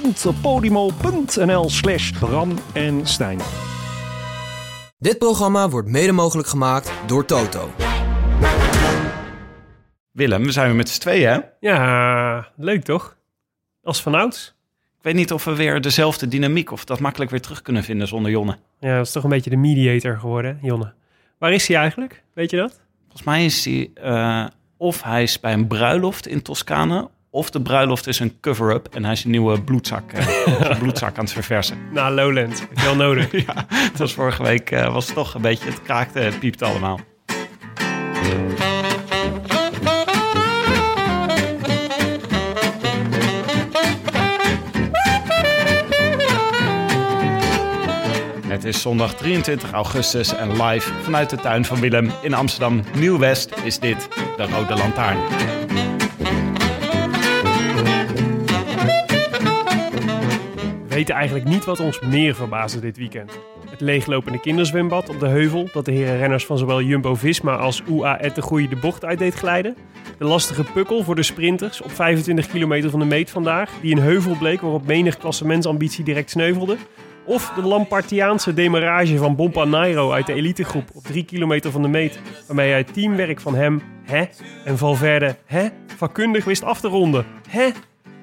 www.podimo.nl slash Bram en Stijn. Dit programma wordt mede mogelijk gemaakt door Toto. Willem, we zijn weer met z'n tweeën, hè? Ja, leuk toch? Als vanouds. Ik weet niet of we weer dezelfde dynamiek of dat makkelijk weer terug kunnen vinden zonder Jonne. Ja, dat is toch een beetje de mediator geworden, Jonne. Waar is hij eigenlijk? Weet je dat? Volgens mij is hij, eh, of hij is bij een bruiloft in Toscane, of de bruiloft is een cover-up en hij is een nieuwe bloedzak, eh, zijn bloedzak aan het verversen. Nou, Lowland. Wel nodig. ja, het was vorige week, eh, was het toch een beetje, het kraakte, het piepte allemaal. Het is zondag 23 augustus en live vanuit de tuin van Willem in Amsterdam Nieuw-West is dit de Rode Lantaarn. Weten eigenlijk niet wat ons meer verbaasde dit weekend. Het leeglopende kinderzwembad op de heuvel dat de heren renners van zowel Jumbo-Visma als UAE de Groei de bocht uit deed glijden. De lastige pukkel voor de sprinters op 25 kilometer van de meet vandaag, die een heuvel bleek waarop menig klassementsambitie direct sneuvelde. Of de Lampartiaanse demarrage van Bompa Nairo uit de elitegroep op 3 kilometer van de meet, waarmee hij teamwerk van hem, hè, en Valverde, hè, vakkundig wist af te ronden. Hè?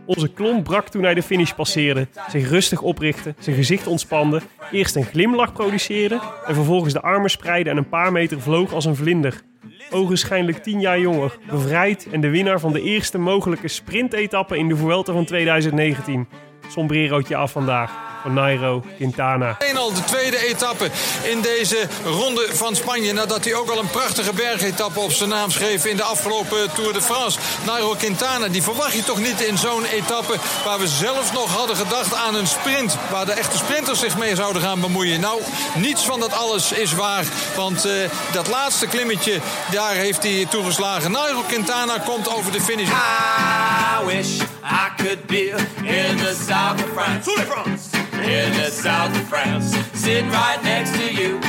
Onze klomp brak toen hij de finish passeerde, zich rustig oprichtte, zijn gezicht ontspande, eerst een glimlach produceerde en vervolgens de armen spreidde en een paar meter vloog als een vlinder. Ogenschijnlijk 10 jaar jonger, bevrijd en de winnaar van de eerste mogelijke sprintetappe in de Vuelta van 2019. Sombrerootje af vandaag voor Nairo Quintana. Alleen al de tweede etappe in deze ronde van Spanje. Nadat hij ook al een prachtige bergetappe op zijn naam schreef in de afgelopen Tour de France. Nairo Quintana, die verwacht je toch niet in zo'n etappe waar we zelfs nog hadden gedacht aan een sprint. Waar de echte sprinters zich mee zouden gaan bemoeien. Nou, niets van dat alles is waar. Want uh, dat laatste klimmetje, daar heeft hij toegeslagen. Nairo Quintana komt over de finish. I wish I could be in the south of France. France. In the south of France, sitting right next to you.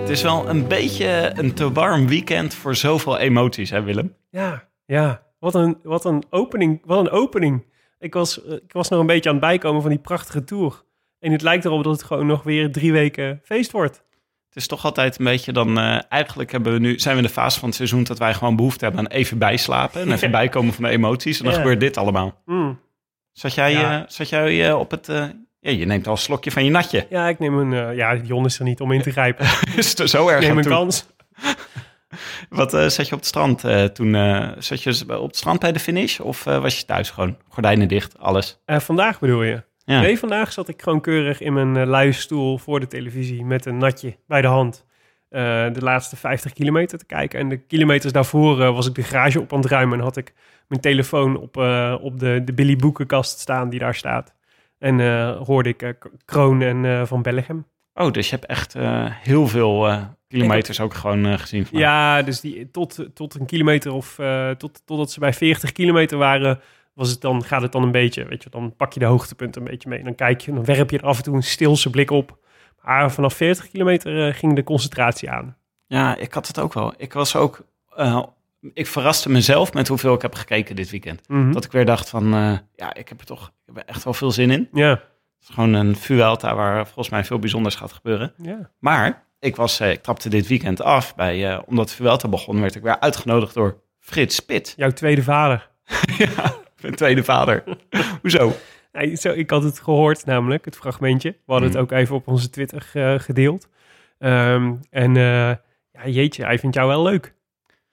Het is wel een beetje een te warm weekend voor zoveel emoties, hè Willem? Ja, ja. Wat een, wat een opening. Wat een opening. Ik was, eh, ik was nog een beetje aan het bijkomen van die prachtige tour. En het lijkt erop dat het gewoon nog weer drie weken feest wordt. Het is toch altijd een beetje dan... Uh, eigenlijk hebben we nu, zijn we in de fase van het seizoen... dat wij gewoon behoefte hebben aan even bijslapen... en even bijkomen van de emoties. En dan gebeurt dit allemaal. Mm. Zat jij, Ja. eh, zat jij eh, op het... eh, ja, je neemt al een slokje van je natje. Ja, ik neem een... eh, ja, Jon is er niet om in te grijpen. is het er zo erg Ik neem een toe? kans. Wat eh, zat je op het strand eh, toen? eh, zat je op het strand bij de finish? Of eh, was je thuis gewoon? Gordijnen dicht, alles. Eh, vandaag bedoel je? Ja. Nee, vandaag zat ik gewoon keurig in mijn uh, luie stoel voor de televisie met een natje bij de hand. eh, de laatste 50 kilometer te kijken. En de kilometers daarvoor eh, was ik de garage op aan het ruimen en had ik mijn telefoon op, eh, op de, de Billy Boekenkast staan die daar staat. En eh, hoorde ik eh, Kroon en eh, Van Bellegem. Oh, dus je hebt echt eh, heel veel eh, kilometers ook gewoon eh, gezien. Van. Ja, dus die, tot, tot een kilometer of tot, totdat ze bij 40 kilometer waren, was het dan, gaat het dan een beetje, weet je, dan pak je de hoogtepunten een beetje mee. Dan kijk je, dan werp je er af en toe een stilse blik op. Maar vanaf 40 kilometer uh, ging de concentratie aan. Ja, ik had het ook wel. Ik was ook, uh, ik verraste mezelf met hoeveel ik heb gekeken dit weekend. Mhm. Mm -hmm. Dat ik weer dacht van, uh, ja, ik heb er toch ik heb er echt wel veel zin in. Ja. Het is gewoon een Vuelta waar volgens mij veel bijzonders gaat gebeuren. Ja. Maar ik, was, ik trapte dit weekend af. Bij, omdat Vuelta begon, werd ik weer uitgenodigd door Frits Spit. Jouw tweede vader. ja, mijn tweede vader. Hoezo? Ja, zo, ik had het gehoord namelijk, het fragmentje. We hadden Hmm. het ook even op onze Twitter uh, gedeeld. Um, en uh, ja, jeetje, hij vindt jou wel leuk.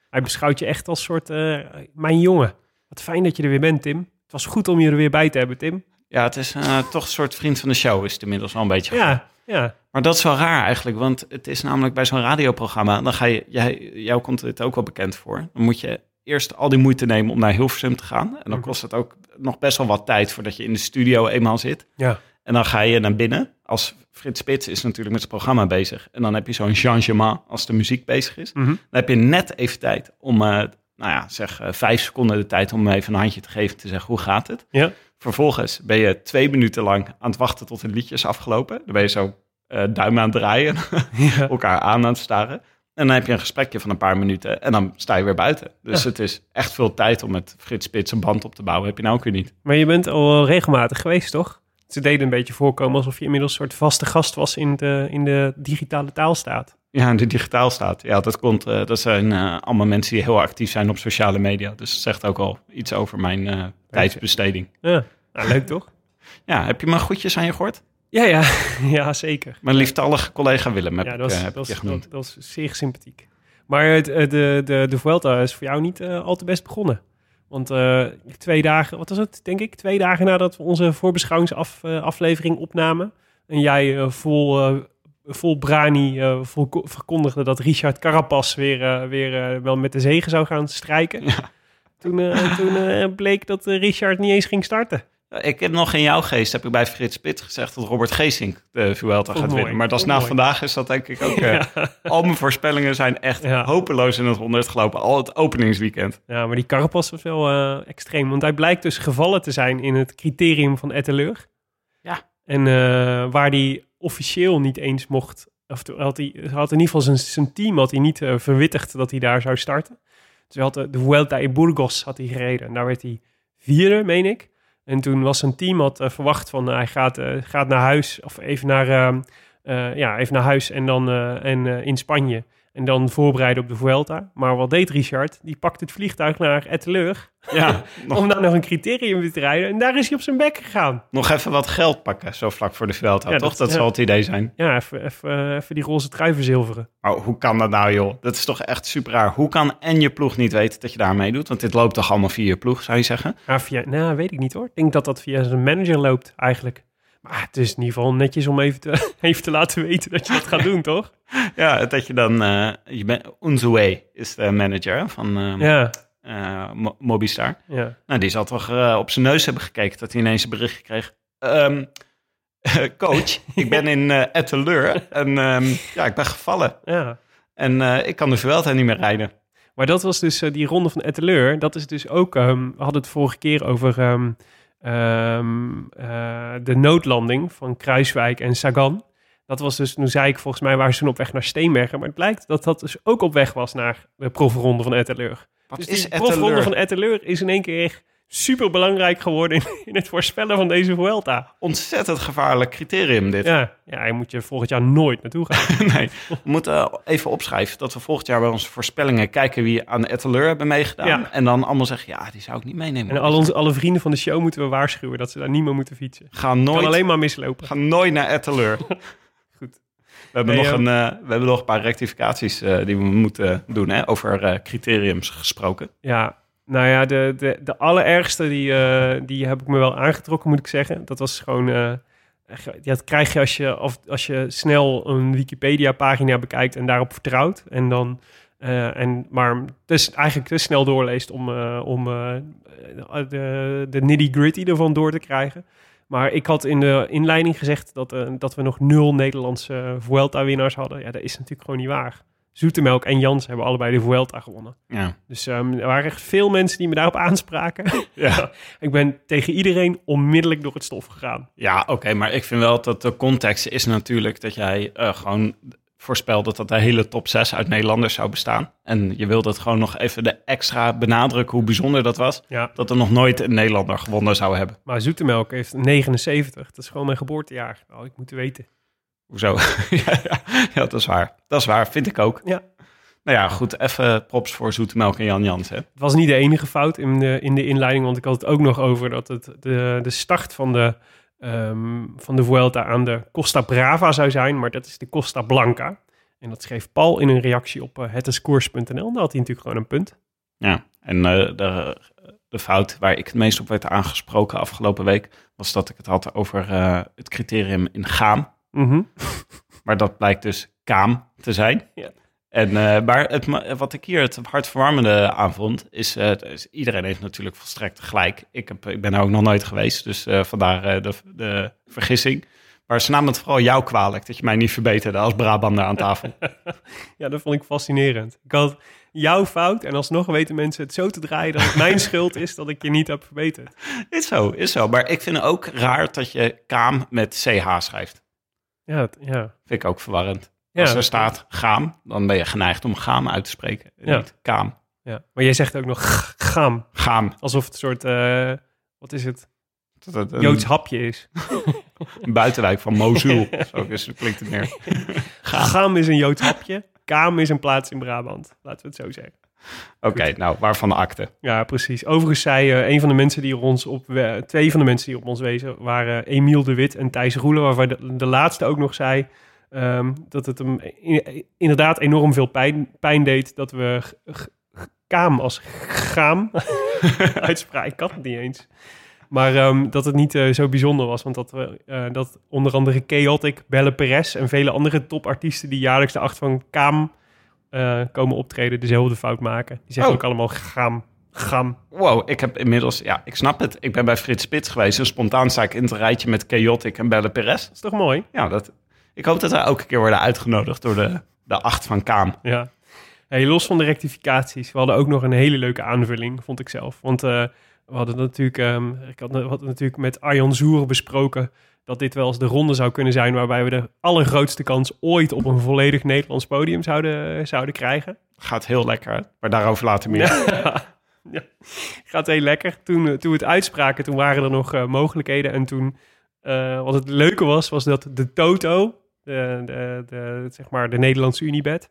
Hij beschouwt je echt als soort, uh, mijn jongen. Wat fijn dat je er weer bent, Tim. Het was goed om je er weer bij te hebben, Tim. Ja, het is uh, toch een soort vriend van de show, is het inmiddels al een beetje. Ja, ja. Maar dat is wel raar eigenlijk, want het is namelijk bij zo'n radioprogramma, dan ga je, jij, jou komt het ook wel bekend voor. Dan moet je eerst al die moeite nemen om naar Hilversum te gaan. En dan Mhm. kost het ook nog best wel wat tijd voordat je in de studio eenmaal zit. Ja. En dan ga je naar binnen. Als Frits Spits is natuurlijk met zijn programma bezig. En dan heb je zo'n changement als de muziek bezig is. Mhm. Dan heb je net even tijd om, eh, nou ja, zeg eh, vijf seconden de tijd om even een handje te geven. Te zeggen, hoe gaat het? Ja. Vervolgens ben je twee minuten lang aan het wachten tot een liedje is afgelopen. Dan ben je zo eh duim aan het draaien, Ja. elkaar aan aan het staren. En dan heb je een gesprekje van een paar minuten en dan sta je weer buiten. Dus Ja. het is echt veel tijd om met Frits Spits een band op te bouwen. Heb je nou ook weer niet. Maar je bent al regelmatig geweest, toch? Ze deden een beetje voorkomen alsof je inmiddels een soort vaste gast was in de, in de digitale taalstaat. Ja, en de digitaal staat. Ja, dat komt. eh, dat zijn eh, allemaal mensen die heel actief zijn op sociale media. Dus het zegt ook al iets over mijn eh, tijdsbesteding. Ja, nou, leuk toch? Ja, heb je mijn groetjes aan je gehoord? Ja, ja, ja zeker. Mijn lieftallige collega Willem heb ja, ik, dat eh, is, dat, ik je is, genoemd. dat, dat is zeer sympathiek. Maar het, eh, de, de, de Vuelta is voor jou niet eh, al te best begonnen. Want eh, twee dagen, wat was het, denk ik? Twee dagen nadat we onze voorbeschouwingsaflevering opnamen. En jij eh, vol, eh, vol brani eh, vol, verkondigde dat Richard Carapaz weer, eh, weer eh, wel met de zegen zou gaan strijken. Ja. Toen, eh, toen eh, bleek dat eh, Richard niet eens ging starten. Ik heb nog in jouw geest, heb ik bij Frits Spits gezegd dat Robert Geesink de Vuelta Vond gaat mooi, winnen. Maar dat is vond na mooi. vandaag is dat denk ik ook... eh. Al mijn voorspellingen zijn echt Ja. hopeloos in het honderd gelopen. Al het openingsweekend. Ja, maar die Carapaz was wel eh, extreem. Want hij blijkt dus gevallen te zijn in het criterium van Etteleur. Ja. En eh, waar hij officieel niet eens mocht... Of had hij had in ieder geval zijn, zijn team had hij niet eh, verwittigd dat hij daar zou starten. Dus hij had de, de Vuelta in Burgos had hij gereden. En daar werd hij vierde, meen ik. En toen was zijn team had eh, verwacht van eh, hij gaat, eh, gaat naar huis of even naar, ehm, eh, ja, even naar huis en dan en, in Spanje. En dan voorbereiden op de Vuelta. Maar wat deed Richard? Die pakte het vliegtuig naar Etteleur Ja, nog, om daar nog een criterium te rijden. En daar is hij op zijn bek gegaan. nog even wat geld pakken, zo vlak voor de Vuelta. Ja, toch? dat- Dat, ja. zal het idee zijn. Ja, even, even, even die roze trui verzilveren. Maar hoe kan dat nou, joh? Dat is toch echt super raar. Hoe kan en je ploeg niet weten dat je daar meedoet? Want dit loopt toch allemaal via je ploeg, zou je zeggen? Ja, via, nou, weet ik niet hoor. Ik denk dat dat via zijn manager loopt eigenlijk. Maar het is in ieder geval netjes om even te, even te laten weten dat je dat gaat doen, toch? Ja, dat je dan... eh je bent, Unzué is de manager van eh, Ja, eh, Mo- Mobistar. ja. Nou, die zal toch eh, op zijn neus hebben gekeken dat hij ineens een berichtje kreeg. Ehm, coach, ik ben in eh Etteleur en ehm, ja, ik ben gevallen. ja. En ik kan de Vuelta niet meer rijden. Maar dat was dus die ronde van Etteleur. Dat is dus ook, we hadden het vorige keer over ehm, eh, de noodlanding van Kruiswijk en Sagan. Dat was dus, nu zei ik volgens mij waren ze toen op weg naar Steenbergen. Maar het blijkt dat dat dus ook op weg was naar de profronde van Etteleur. Wat Dus is die profronde Etteleur? van Etteleur is in één keer super belangrijk geworden in, in het voorspellen van deze Vuelta. Ontzettend gevaarlijk criterium dit. Ja, ja, daar moet je volgend jaar nooit naartoe gaan. nee, we moeten even opschrijven dat we volgend jaar bij onze voorspellingen kijken wie aan Etteleur hebben meegedaan. Ja. En dan allemaal zeggen, ja, die zou ik niet meenemen. En al onze, alle vrienden van de show moeten we waarschuwen dat ze daar niet meer moeten fietsen. Ga Kan nooit, alleen maar mislopen. ga nooit naar Etteleur. Goed. We hebben, nog een, eh, we hebben nog een paar rectificaties eh, die we moeten doen, hè, over eh, criteriums gesproken. Ja, nou ja, de, de, de allerergste die, eh, die heb ik me wel aangetrokken, moet ik zeggen. Dat was gewoon... ja, dat krijg je als je, of, als je snel een Wikipedia-pagina bekijkt en daarop vertrouwt. En dan... eh, en, maar dus eigenlijk te snel doorleest om, om de, de nitty-gritty ervan door te krijgen. Maar ik had in de inleiding gezegd dat, dat we nog nul Nederlandse Vuelta-winnaars hadden. Ja, dat is natuurlijk gewoon niet waar. Zoetemelk en Jans hebben allebei de Vuelta gewonnen. Ja. Dus ehm, er waren echt veel mensen die me daarop aanspraken. Ja. ik ben tegen iedereen onmiddellijk door het stof gegaan. Ja, oké, maar ik vind wel dat de context is natuurlijk dat jij eh, gewoon voorspelde dat de hele top 6 uit Nederlanders zou bestaan. En je wilde het gewoon nog even de extra benadrukken hoe bijzonder dat was. Ja. Dat er nog nooit een Nederlander gewonnen zou hebben. Maar Zoetemelk heeft 79. Dat is gewoon mijn geboortejaar. Oh, ik moet weten. Hoezo? ja, ja, ja, dat is waar. Dat is waar, vind ik ook. Ja. Nou ja, goed, even props voor Zoetemelk en Jan Jans. Hè? Het was niet de enige fout in de, in de inleiding, want ik had het ook nog over dat het de, de start van de, ehm, van de Vuelta aan de Costa Brava zou zijn, maar dat is de Costa Blanca. En dat schreef Paul in een reactie op uh. Daar had hij natuurlijk gewoon een punt. Ja, en eh, de, de fout waar ik het meest op werd aangesproken afgelopen week... was dat ik het had over eh, het criterium in gaam. Mhm. Maar dat blijkt dus kaam te zijn. Ja. En, eh, maar het, wat ik hier het hartverwarmende aan vond, is, eh, is iedereen heeft natuurlijk volstrekt gelijk. Ik, heb, ik ben er ook nog nooit geweest, dus eh, vandaar de, de vergissing. Maar ze namen het vooral jou kwalijk dat je mij niet verbeterde als Brabander aan tafel. Ja, dat vond ik fascinerend. Ik had jouw fout en alsnog weten mensen het zo te draaien dat het mijn schuld is dat ik je niet heb verbeterd. is zo, is zo. Maar ik vind het ook raar dat je kaam met CH schrijft. Ja, het- ja. Vind ik ook verwarrend. Ja, Als er dat staat gaam, dan ben je geneigd om gaam uit te spreken. en Ja. Niet kaam. ja. Maar jij zegt ook nog g- gam, Gaam. alsof het een soort, eh, wat is het, Dat het een, Joods hapje is. een buitenwijk van Mosul. Zo is, klinkt het meer. Gaam. Gam is een Joods hapje, kaam is een plaats in Brabant. Laten we het zo zeggen. Oké, nou, waarvan de akte? Ja, precies. Overigens zei eh, een van de mensen die ons op we- twee van de mensen die op ons wezen waren Emiel de Wit en Thijs Roelen, waarvan de, de laatste ook nog zei ehm, dat het hem in- inderdaad enorm veel pijn, pijn deed dat we kaam als gaam uitspraken. Ik kan het niet eens. Maar ehm, dat het niet eh, zo bijzonder was, want dat, we, eh, dat onder andere Chaotic, Belle Perez en vele andere topartiesten die jaarlijks de acht van Kaam eh, komen optreden, dezelfde fout maken. Die zeggen Oh. ook allemaal gaam, gam. Wow, ik heb inmiddels... Ja, ik snap het. Ik ben bij Frits Spits geweest. En spontaan sta ik in het rijtje met Chaotic en Belle Perez. Dat is toch mooi? Ja, dat, ik hoop dat wij elke keer worden uitgenodigd door de, de acht van Kaam. Ja. Hey, los van de rectificaties, we hadden ook nog een hele leuke aanvulling, vond ik zelf. Want eh, we hadden natuurlijk, ehm, ik had, we hadden natuurlijk met Arjan Zoer besproken dat dit wel eens de ronde zou kunnen zijn waarbij we de allergrootste kans ooit op een volledig Nederlands podium zouden, zouden krijgen. Gaat heel lekker, maar daarover later meer. Ja, gaat heel lekker. Toen, eh, toen we het uitspraken, toen waren er nog eh, mogelijkheden. En toen, eh, wat het leuke was, was dat de Toto, de, de, de, zeg maar de Nederlandse Unibed,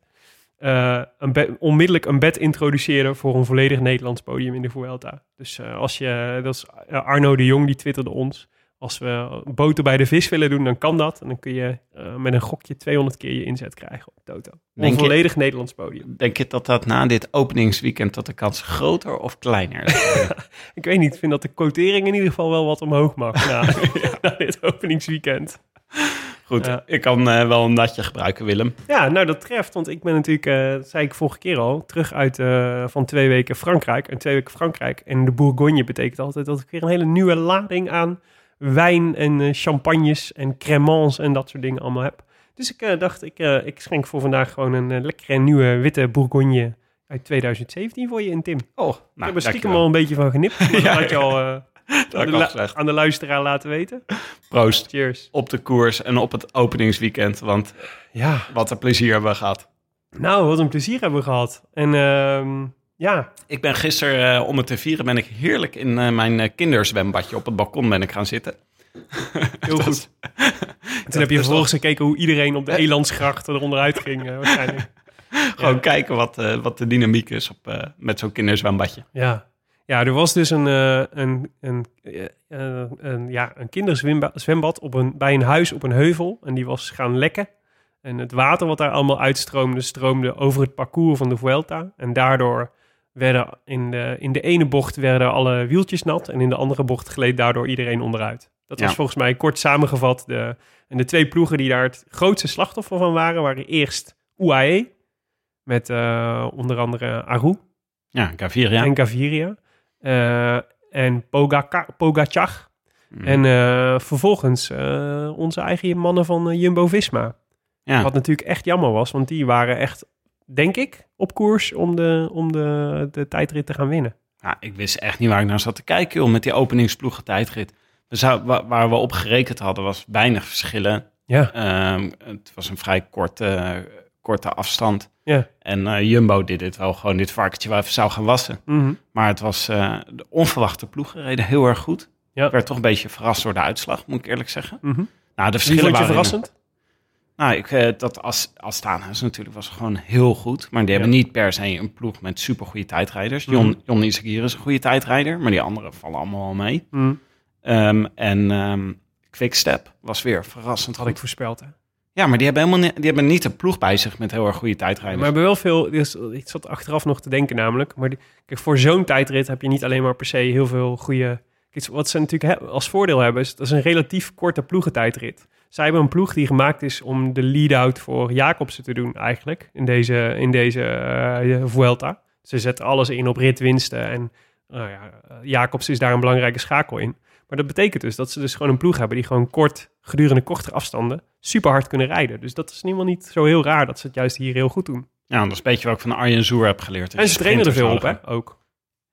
een bed- onmiddellijk een bed introduceerde voor een volledig Nederlands podium in de Vuelta. Dus als je, dat is Arno de Jong, die twitterde ons. Als we boter bij de vis willen doen, dan kan dat. En dan kun je eh, met een gokje 200 keer je inzet krijgen op Toto. Denk een je- volledig Nederlands podium. Denk je dat dat na dit openingsweekend dat de kans groter of kleiner is? Ik weet niet, ik vind dat de quotering in ieder geval wel wat omhoog mag na, na dit openingsweekend. Goed, ik kan eh, wel een natje gebruiken, Willem. Ja, nou dat treft, want ik ben natuurlijk, eh, dat zei ik vorige keer al, terug uit van twee weken Frankrijk. En twee weken Frankrijk en de Bourgogne betekent altijd dat ik weer een hele nieuwe lading aan wijn en eh, champagnes en cremants en dat soort dingen allemaal heb. Dus ik eh, dacht, ik, eh, ik schenk voor vandaag gewoon een lekkere nieuwe witte Bourgogne uit 2017 voor je in Tim. Oh, ik nou, heb er stiekem al een beetje van genipt. Maar dat had je al aan, ik de aan de luisteraar laten weten. Proost Cheers. op de koers en op het openingsweekend, want Ja, wat een plezier hebben we gehad. nou, wat een plezier hebben we gehad. En ehm, ja, Ik ben gisteren, eh, om het te vieren, ben ik heerlijk in eh, mijn eh, kinderzwembadje op het balkon ben ik gaan zitten. heel Dat goed. Toen heb je vervolgens gekeken hoe iedereen op de Elandsgracht eronder uit ging, waarschijnlijk. Gewoon Ja. kijken wat, wat de dynamiek is op, met zo'n kinderzwembadje. Ja. ja, er was dus een, een, een, een, ja, een kinderzwembad op een, bij een huis op een heuvel. En die was gaan lekken. En het water wat daar allemaal uitstroomde, stroomde over het parcours van de Vuelta. En daardoor werden in de, in de ene bocht werden alle wieltjes nat. En in de andere bocht gleed daardoor iedereen onderuit. Dat was Ja. volgens mij kort samengevat. De, en de twee ploegen die daar het grootste slachtoffer van waren, waren eerst UAE. Met eh, onder andere Aru Ja, Gaviria. en Gaviria. eh, en Pogaca- Pogacar. Mm. En eh, vervolgens onze eigen mannen van Jumbo-Visma. ja. Wat natuurlijk echt jammer was, want die waren echt, denk ik, op koers om de, om de, de tijdrit te gaan winnen. Ja, ik wist echt niet waar ik naar zat te kijken, joh, met die openingsploegen tijdrit. We zou, wa- waar we op gerekend hadden, was weinig verschillen. Ja, Ehm, het was een vrij korte, korte afstand. ja. En eh, Jumbo deed dit wel gewoon, dit varkentje waar even zou gaan wassen. Mhm. Maar het was eh, de onverwachte ploegen reden heel erg goed. Ja. Ik werd toch een beetje verrast door de uitslag, moet ik eerlijk zeggen. Mhm. Nou, de verschillen waren... verrassend? Nou, ik, eh, dat Astana is natuurlijk was gewoon heel goed. Maar die hebben niet per se een ploeg met supergoeie tijdrijders. Jon, Mhm. Jon is een goede tijdrijder, maar die anderen vallen allemaal wel mee. Mhm. Ehm, en ehm Quickstep was weer verrassend Had goed. ik voorspeld. Hè? Ja, maar die hebben, helemaal niet, die hebben niet een ploeg bij zich met heel erg goede tijdrijders. Maar we hebben wel veel. Dus ik zat achteraf nog te denken, namelijk. Maar die- kijk, voor zo'n tijdrit heb je niet alleen maar per se heel veel goede. Kijk, wat ze natuurlijk he- als voordeel hebben, is dat is een relatief korte ploegentijdrit. Zij hebben een ploeg die gemaakt is om de lead-out voor Jacobsen te doen eigenlijk. In deze, in deze eh, Vuelta. Ze zetten alles in op ritwinsten. En nou ja, eh, Jacobs is daar een belangrijke schakel in. Maar dat betekent dus dat ze dus gewoon een ploeg hebben die gewoon kort, gedurende kortere afstanden, super hard kunnen rijden. Dus dat is in ieder geval niet zo heel raar dat ze het juist hier heel goed doen. Ja, dat is een beetje wat ik van Arjen Zoer heb geleerd. En ze trainen er veel op, hè? Ook.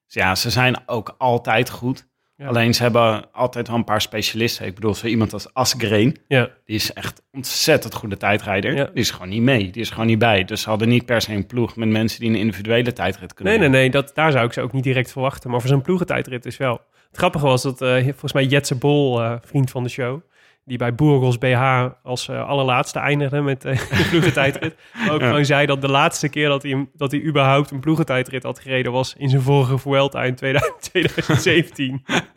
Ja, ze zijn ook altijd goed. Ja. Alleen ze hebben altijd wel een paar specialisten. Ik bedoel, zo iemand als Asgreen, Ja, die is echt ontzettend goede tijdrijder. Ja. Die is gewoon niet mee, die is gewoon niet bij. Dus ze hadden niet per se een ploeg met mensen die een individuele tijdrit kunnen nee, nee, doen. nee, dat, daar zou ik ze ook niet direct verwachten. Maar voor zo'n ploegentijdrit is wel. Het grappige was dat eh, volgens mij Jetse Bol, eh, vriend van de show, die bij Burgos BH als eh, allerlaatste eindigde met eh, de ploegentijdrit, ook Ja. gewoon zei dat de laatste keer dat hij, dat hij überhaupt een ploegentijdrit had gereden was in zijn vorige Vuelta in 2000 2017.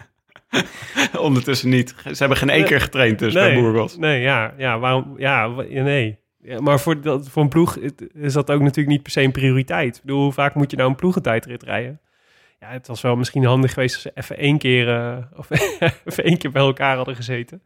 Ondertussen niet. Ze hebben geen één keer getraind dus bij Burgos. Nee, ja, ja, waarom? Ja, wa- ja, nee. Ja, maar voor, dat, voor een ploeg is dat ook natuurlijk niet per se een prioriteit. Ik bedoel, hoe vaak moet je nou een ploegentijdrit rijden? Ja, het was wel misschien handig geweest als ze even één keer, eh, of even één keer bij elkaar hadden gezeten.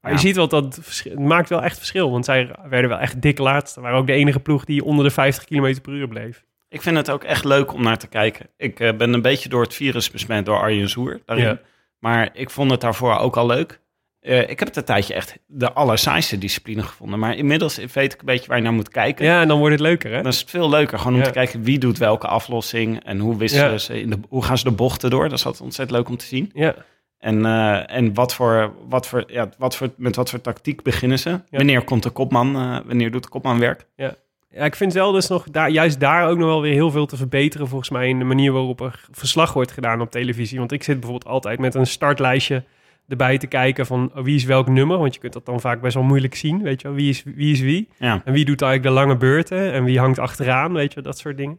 Maar Ja. je ziet wel dat het, maakt wel echt verschil. Want zij werden wel echt dik laatste. waren ook de enige ploeg die onder de 50 km per uur bleef. Ik vind het ook echt leuk om naar te kijken. Ik eh, ben een beetje door het virus besmet door Arjen Zoer daarin. Ja. Maar ik vond het daarvoor ook al leuk. Eh, ik heb het een tijdje echt de allersaaiste discipline gevonden. Maar inmiddels weet ik een beetje waar je naar moet kijken. Ja, en dan wordt het leuker, hè? Dan is het veel leuker gewoon om Ja. te kijken wie doet welke aflossing. En hoe, wisselen Ja. ze in de, hoe gaan ze de bochten door. Dat is altijd ontzettend leuk om te zien. Ja, En, eh, en wat voor, wat voor, ja, wat voor, met wat voor tactiek beginnen ze? Wanneer komt de kopman? eh, wanneer doet de kopman werk? Ja, ik vind wel dus nog daar, juist daar ook nog wel weer heel veel te verbeteren, volgens mij, in de manier waarop er verslag wordt gedaan op televisie. Want ik zit bijvoorbeeld altijd met een startlijstje erbij te kijken van oh, wie is welk nummer. Want je kunt dat dan vaak best wel moeilijk zien, weet je wel. Wie is wie? Is wie? Ja. En wie doet eigenlijk de lange beurten en wie hangt achteraan, weet je wel, dat soort dingen.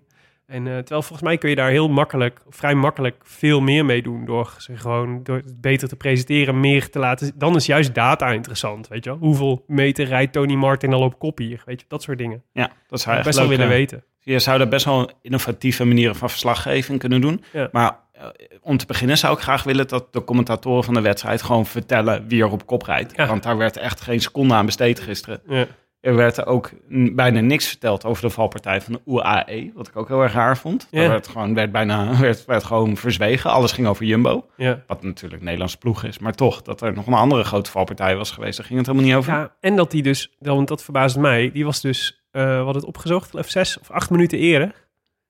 En eh, terwijl volgens mij kun je daar heel makkelijk, vrij makkelijk veel meer mee doen door ze gewoon door het beter te presenteren, meer te laten. Dan is juist data interessant, weet je wel. Hoeveel meter rijdt Tony Martin al op kop hier, weet je, dat soort dingen. Ja, dat zou echt best wel willen eh, weten. Je zou daar best wel innovatieve manieren van verslaggeving kunnen doen. Ja. Maar eh, om te beginnen zou ik graag willen dat de commentatoren van de wedstrijd gewoon vertellen wie er op kop rijdt. Ja. Want daar werd echt geen seconde aan besteed gisteren. Ja. Er werd ook bijna niks verteld over de valpartij van de UAE, wat ik ook heel erg raar vond. Ja. Daar werd gewoon, werd bijna, werd, werd gewoon verzwegen. Alles ging over Jumbo, Ja. wat natuurlijk Nederlands ploeg is. Maar toch, dat er nog een andere grote valpartij was geweest, daar ging het helemaal niet over. ja, en dat die dus, want dat verbaast mij, die was dus, eh hadden het opgezocht, of zes of acht minuten eerder,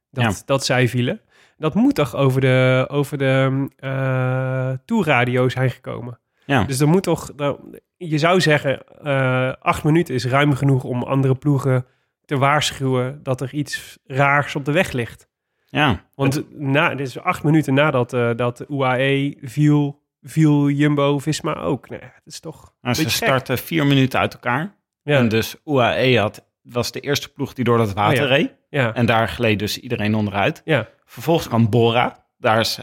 dat, Ja. dat zij vielen. Dat moet toch over de, over de eh tourradio zijn gekomen. Ja. Dus er moet toch, nou, je zou zeggen, eh, acht minuten is ruim genoeg om andere ploegen te waarschuwen dat er iets raars op de weg ligt. ja. Want na, dit is acht minuten nadat eh, dat UAE viel, viel Jumbo-Visma ook. Nee, het is toch Nou, ze starten vier minuten uit elkaar. Ja, En dus UAE had, was de eerste ploeg die door dat water Oh ja. reed. ja, En daar gleed dus iedereen onderuit. ja, Vervolgens kwam Bora. Daar is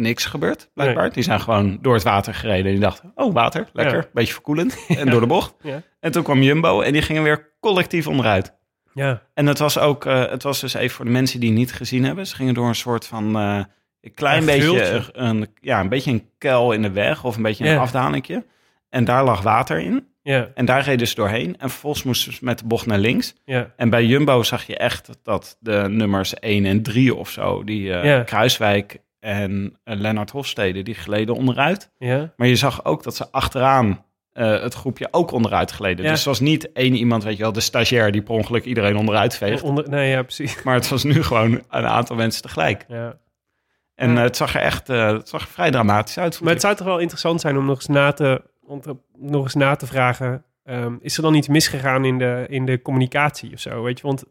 niks gebeurd, blijkbaar. Nee. Die zijn gewoon door het water gereden. En die dachten, oh, water, lekker. Ja. Beetje verkoelend. En door de bocht. Ja. En toen kwam Jumbo en die gingen weer collectief onderuit. ja. En het was ook, eh, het was dus even voor de mensen die het niet gezien hebben. Ze gingen door een soort van, eh, een klein Een beetje, een, ja, een beetje een kuil in de weg. Of een beetje een afdalingje. En daar lag water in. ja, En daar reden ze doorheen. En vervolgens moesten ze met de bocht naar links. ja. En bij Jumbo zag je echt dat de nummers 1 en 3 of zo, die eh, Ja. Kruiswijk en uh, Lennart Hofstede, die gleden onderuit. ja. Maar je zag ook dat ze achteraan eh, het groepje ook onderuit gleden. Ja. Dus het was niet één iemand, weet je wel, de stagiair die per ongeluk iedereen onderuit veegt. Onder, nee, ja, precies. Maar het was nu gewoon een aantal mensen tegelijk. Ja. En Ja. eh, het zag er echt eh, het zag er vrij dramatisch uit. Maar het zou toch wel interessant zijn om nog eens na te, om te- nog eens na te vragen... ehm, is er dan iets misgegaan in de, in de communicatie of zo? Weet je, want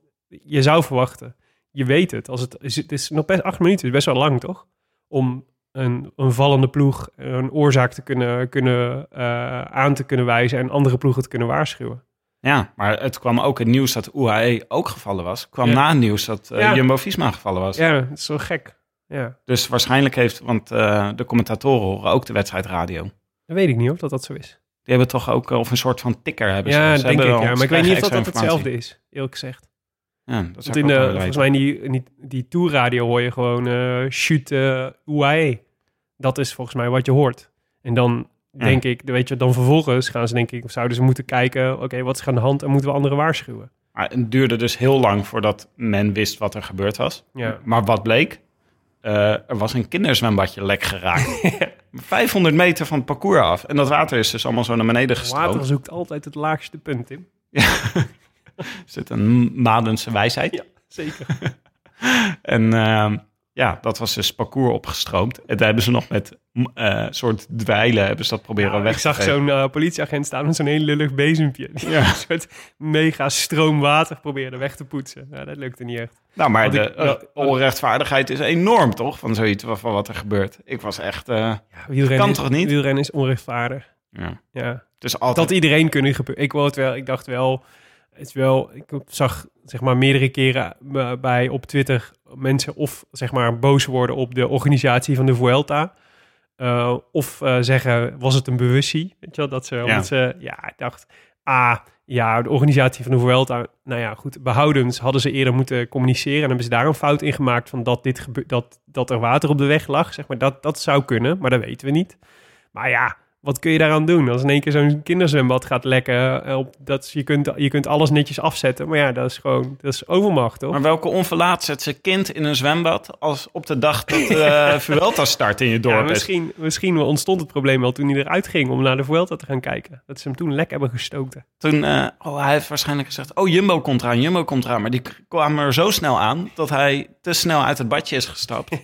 je zou verwachten, je weet het. Als het, is- het is nog best acht minuten, is best wel lang, toch? Om een, een vallende ploeg een oorzaak te kunnen, kunnen, eh, aan te kunnen wijzen... en andere ploegen te kunnen waarschuwen. Ja, maar het kwam ook het nieuws dat UAE ook gevallen was. Kwam Ja. na het nieuws dat eh, Ja. Jumbo-Visma gevallen was. Ja, dat is zo gek. Ja, Dus waarschijnlijk heeft, want eh, de commentatoren horen ook de wedstrijdradio. dat weet ik niet of dat dat zo is. Die hebben toch ook, of een soort van ticker hebben ze. Ja, Ze denk ik. Ja. Maar ik weet niet of dat, dat hetzelfde is, eerlijk gezegd. Ja, dat Want in de, volgens mij in die, in die, die tourradio hoor je gewoon eh shoot UAE. Dat is volgens mij wat je hoort. En dan denk ik, weet je, dan vervolgens gaan ze denk ik, zouden ze moeten kijken, oké, wat is er aan de hand en moeten we anderen waarschuwen? Maar het duurde dus heel lang voordat men wist wat er gebeurd was. Ja. Maar wat bleek? Eh, er was een kinderzwembadje lek geraakt. 500 meter van het parcours af. En dat water is dus allemaal zo naar beneden gestroomd. Water zoekt altijd het laagste punt, Tim. Is dit een Madense wijsheid? Ja, zeker. En ehm, ja, dat was dus parcours opgestroomd. En daar hebben ze nog met eh soort dweilen hebben ze dat proberen Ja, weg ik te zag geven. zo'n eh, politieagent staan met zo'n heel lullig bezempje. Die Ja. een soort mega stroom water probeerde weg te poetsen. Ja, dat lukte niet echt. Nou, maar Want de ik- eh, onrechtvaardigheid is enorm, toch? Van zoiets van wat er gebeurt. Ik was echt... Ja, wielrennen, Kan is- toch niet? Wielrennen is onrechtvaardig. ja. Ja. Het is Dat altijd... iedereen kunnen gebeuren. Ik, wou het wel, ik dacht wel, is wel, ik zag zeg maar meerdere keren eh, bij op Twitter mensen of zeg maar boos worden op de organisatie van de Vuelta. Eh, of eh, zeggen, was het een bewustie? Weet je wel, dat ze, ja, ik dacht, ah, ja, de organisatie van de Vuelta, nou ja, goed, behoudens hadden ze eerder moeten communiceren en hebben ze daar een fout in gemaakt van dat, dit dat, dat er water op de weg lag, zeg maar, dat, dat zou kunnen, maar dat weten we niet. Maar ja, wat kun je daaraan doen? Als in één keer zo'n kinderzwembad gaat lekken, eh, op, dat, je, kunt, je kunt alles netjes afzetten, maar ja, dat is gewoon, dat is overmacht, toch? Maar welke onverlaat zet zijn kind in een zwembad als op de dag dat de Vuelta start in je dorp Ja, is? misschien, misschien ontstond het probleem wel toen hij eruit ging om naar de Vuelta te gaan kijken. Dat ze hem toen lek hebben gestoten. Toen, eh, oh, hij heeft waarschijnlijk gezegd, oh, Jumbo komt eraan, Jumbo komt eraan. Maar die kwamen er zo snel aan dat hij te snel uit het badje is gestapt.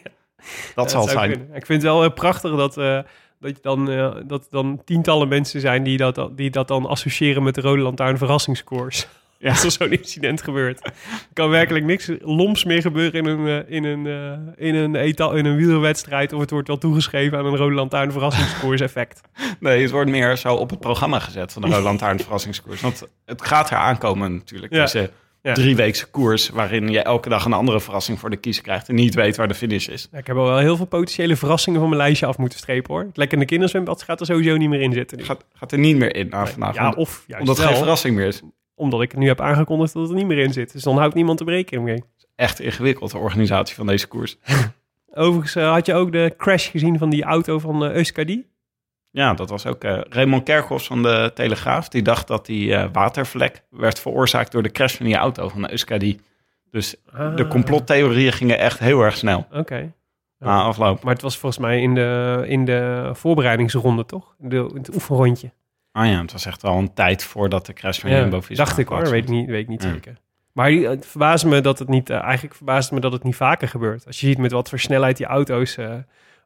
Dat zal het zijn. kunnen. Ik vind het wel eh, prachtig dat, eh, dat, je dan, eh, dat dan tientallen mensen zijn die dat, die dat dan associëren met de Rode Lantaarn verrassingskoers. Ja. Als er zo'n incident gebeurt. Er kan werkelijk niks loms meer gebeuren in een, eh, in een, eh, in een, eta- in een wielerwedstrijd. Of het wordt wel toegeschreven aan een Rode Lantaarn verrassingskoers effect. Nee, het wordt meer zo op het programma gezet van de Rode Lantaarn verrassingskoers. Want het gaat er aankomen natuurlijk. Ja. Deze Ja. drieweekse koers waarin je elke dag een andere verrassing voor de kiezer krijgt en niet weet waar de finish is. Ja, ik heb al wel heel veel potentiële verrassingen van mijn lijstje af moeten strepen hoor. Het lekkende kinderzwembad gaat er sowieso niet meer in zitten. nu. Gaat, gaat er niet meer in na vandaag. ja, of juist omdat het geen verrassing meer is. omdat ik nu heb aangekondigd dat het er niet meer in zit. Dus dan houdt niemand de berekening mee. Echt ingewikkeld, de organisatie van deze koers. Overigens eh, had je ook de crash gezien van die auto van eh Euskadi. Ja, dat was ook eh Raymond Kerkhoffs van de Telegraaf. Die dacht dat die eh, watervlek werd veroorzaakt door de crash van die auto van de Euskadi. Dus de Ah, complottheorieën gingen echt heel erg snel Oké. na afloop. Maar het was volgens mij in de, in de voorbereidingsronde, toch? De, het oefenrondje. Ah ja, het was echt al een tijd voordat de crash van Ja, Jumbo-Visma dacht ik hoor, weet ik niet, weet niet Ja. zeker. Maar het verbaasde me dat het niet, eh, eigenlijk verbaasde me dat het niet vaker gebeurt. Als je ziet met wat voor snelheid die auto's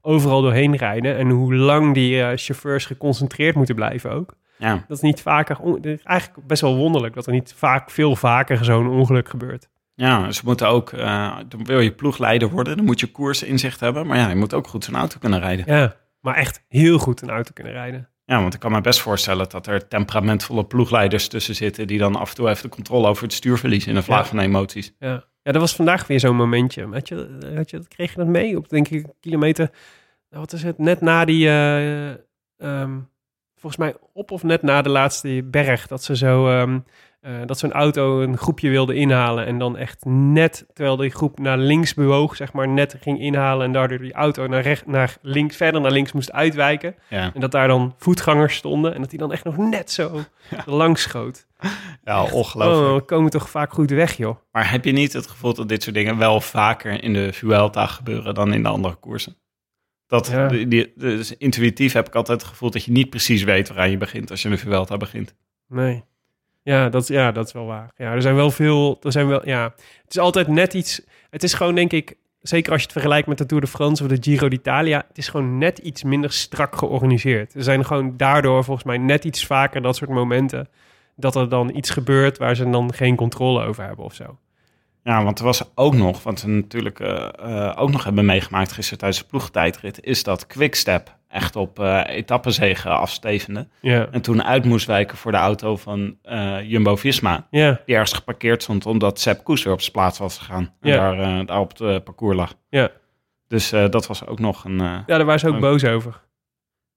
overal doorheen rijden en hoe lang die eh, chauffeurs geconcentreerd moeten blijven ook. Ja, Dat is niet vaker, on- het is eigenlijk best wel wonderlijk dat er niet vaak, veel vaker zo'n ongeluk gebeurt. ja ze moeten ook, eh, dan wil je ploegleider worden, dan moet je koersinzicht hebben. Maar ja, je moet ook goed zo'n auto kunnen rijden. Ja, maar echt heel goed een auto kunnen rijden. Ja, want ik kan me best voorstellen dat er temperamentvolle ploegleiders tussen zitten... die dan af en toe even de controle over het stuur verliezen in een vlaag Ja. van emoties. Ja. Ja, dat was vandaag weer zo'n momentje. Had je, had je, kreeg je dat mee? Op denk ik kilometer, nou, wat is het, net na die, eh, ehm, volgens mij op of net na de laatste berg, dat ze zo, ehm, eh, dat zo'n auto een groepje wilde inhalen en dan echt net, terwijl die groep naar links bewoog, zeg maar, net ging inhalen en daardoor die auto naar, recht, naar links, verder naar links moest uitwijken. Ja, En dat daar dan voetgangers stonden en dat die dan echt nog net zo langs schoot. ja ongelooflijk. Oh, we komen toch vaak goed weg, joh. Maar heb je niet het gevoel dat dit soort dingen wel vaker in de Vuelta gebeuren dan in de andere koersen? Dat, Ja. die, dus intuïtief heb ik altijd het gevoel dat je niet precies weet waaraan je begint als je de Vuelta begint. Nee. Ja dat, ja, dat is wel waar. Ja, er zijn wel veel. Er zijn wel, ja. Het is altijd net iets. Het is gewoon, denk ik. Zeker als je het vergelijkt met de Tour de France of de Giro d'Italia. Het is gewoon net iets minder strak georganiseerd. Er zijn gewoon daardoor volgens mij net iets vaker dat soort momenten. Dat er dan iets gebeurt waar ze dan geen controle over hebben of zo. Ja, want er was ook nog, wat we natuurlijk eh, eh, ook nog hebben meegemaakt gisteren tijdens de ploegtijdrit, is dat Quickstep echt op eh etappenzegen afstevende. En toen uit moest wijken voor de auto van Jumbo-Visma. Ja. Die ergens geparkeerd stond omdat Sepp Koes weer op zijn plaats was gegaan. En daar, daar op het parcours lag. Ja. Dus dat was ook nog een... ja, daar waren ze ook boos over.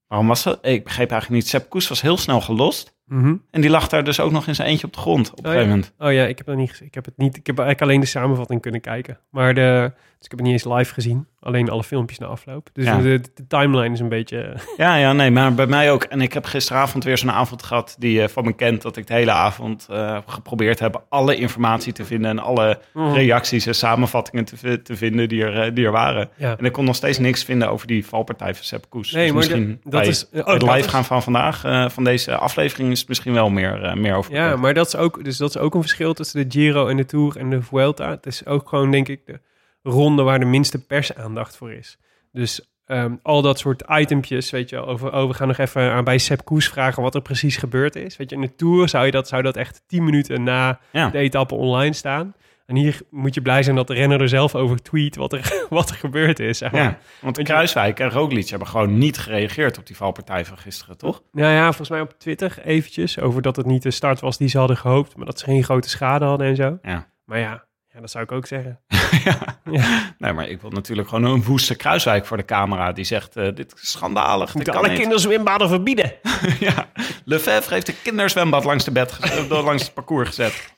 waarom was dat? Ik begreep eigenlijk niet. Sepp Koes was heel snel gelost. Mhm. En die lag daar dus ook nog in zijn eentje op de grond op een ja. gegeven moment. Oh ja, ik heb dat niet. Ik heb het niet. Ik heb eigenlijk alleen de samenvatting kunnen kijken. Maar de, Dus ik heb het niet eens live gezien. Alleen alle filmpjes na afloop. Dus Ja. de, de timeline is een beetje... Ja, ja, nee, maar bij mij ook. En ik heb gisteravond weer zo'n avond gehad die eh, van me kent... dat ik de hele avond eh, geprobeerd heb alle informatie te vinden... en alle Mhm. reacties en samenvattingen te, te vinden die er, eh, die er waren. Ja. En ik kon nog steeds niks vinden over die valpartij van Sepp Koes. Nee, dus maar misschien dat- is- oh, het live is- gaan van vandaag, van deze aflevering... is het misschien wel meer, meer over Ja, maar dat is, ook, dus dat is ook een verschil tussen de Giro en de Tour en de Vuelta. Het is ook gewoon, denk ik, de ronde waar de minste persaandacht voor is. Dus ehm, al dat soort itempjes, weet je wel, over, oh, we gaan nog even aan bij Sepp Koes vragen wat er precies gebeurd is. Weet je, in de Tour zou, je dat, zou dat echt tien minuten na Ja. de etappe online staan. En hier moet je blij zijn dat de renner er zelf over tweet wat er, wat er gebeurd is. zeg maar. Ja, want Kruiswijk en Roglic hebben gewoon niet gereageerd op die valpartij van gisteren, toch? Nou ja, volgens mij op Twitter eventjes over dat het niet de start was die ze hadden gehoopt, maar dat ze geen grote schade hadden en zo. Ja. Maar ja, ja dat zou ik ook zeggen. ja. Ja. Nee, maar ik wil natuurlijk gewoon een woeste Kruiswijk voor de camera. Die zegt, eh, dit is schandalig. kan alle niet. kinderzwembaden verbieden. ja. Lefebvre heeft een kinderzwembad langs, de bed gezet, eh, langs het parcours gezet.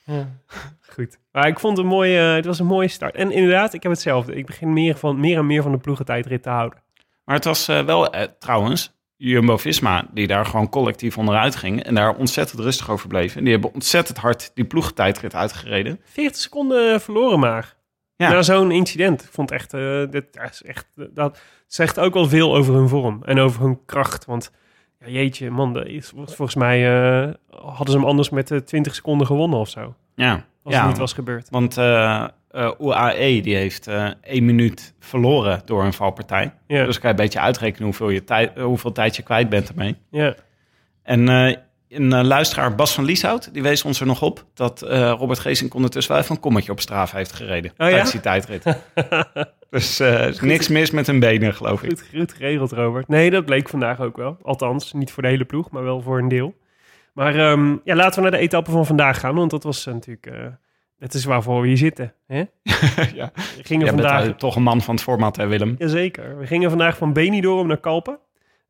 Goed. Maar ik vond het een mooie, het was een mooie start. En inderdaad, ik heb hetzelfde. Ik begin meer, van, meer en meer van de ploegentijdrit te houden. Maar het was eh, wel, trouwens, Jumbo-Visma... die daar gewoon collectief onderuit ging... en daar ontzettend rustig over bleef. En die hebben ontzettend hard die ploegentijdrit uitgereden. 40 seconden verloren maar. Ja. Na zo'n incident. Ik vond echt, eh, dit dat is echt, eh, dat zegt ook wel veel over hun vorm en over hun kracht. Want ja, jeetje, man, is, volgens mij eh, hadden ze hem anders met eh, 20 seconden gewonnen of zo. Ja, Als ja het niet was gebeurd. want eh, eh, UAE die heeft eh één minuut verloren door een valpartij. Dus kan je een beetje uitrekenen hoeveel, je tijd, eh, hoeveel tijd je kwijt bent ermee. En een luisteraar, Bas van Lieshout, die wees ons er nog op... dat Robert Geesink ondertussen wel even een kommetje op straaf heeft gereden. ja? tijdens die tijdrit. dus niks mis met hun benen, geloof ik. Goed, geregeld, Robert. Nee, dat bleek vandaag ook wel. Althans, niet voor de hele ploeg, maar wel voor een deel. Maar ehm, ja, laten we naar de etappe van vandaag gaan. Want dat was natuurlijk... dat is waarvoor we hier zitten. Hè? ja. We gingen Jij bent vandaag... toch een man van het format, hè Willem? Jazeker. We gingen vandaag van Benidorm naar Kalpen.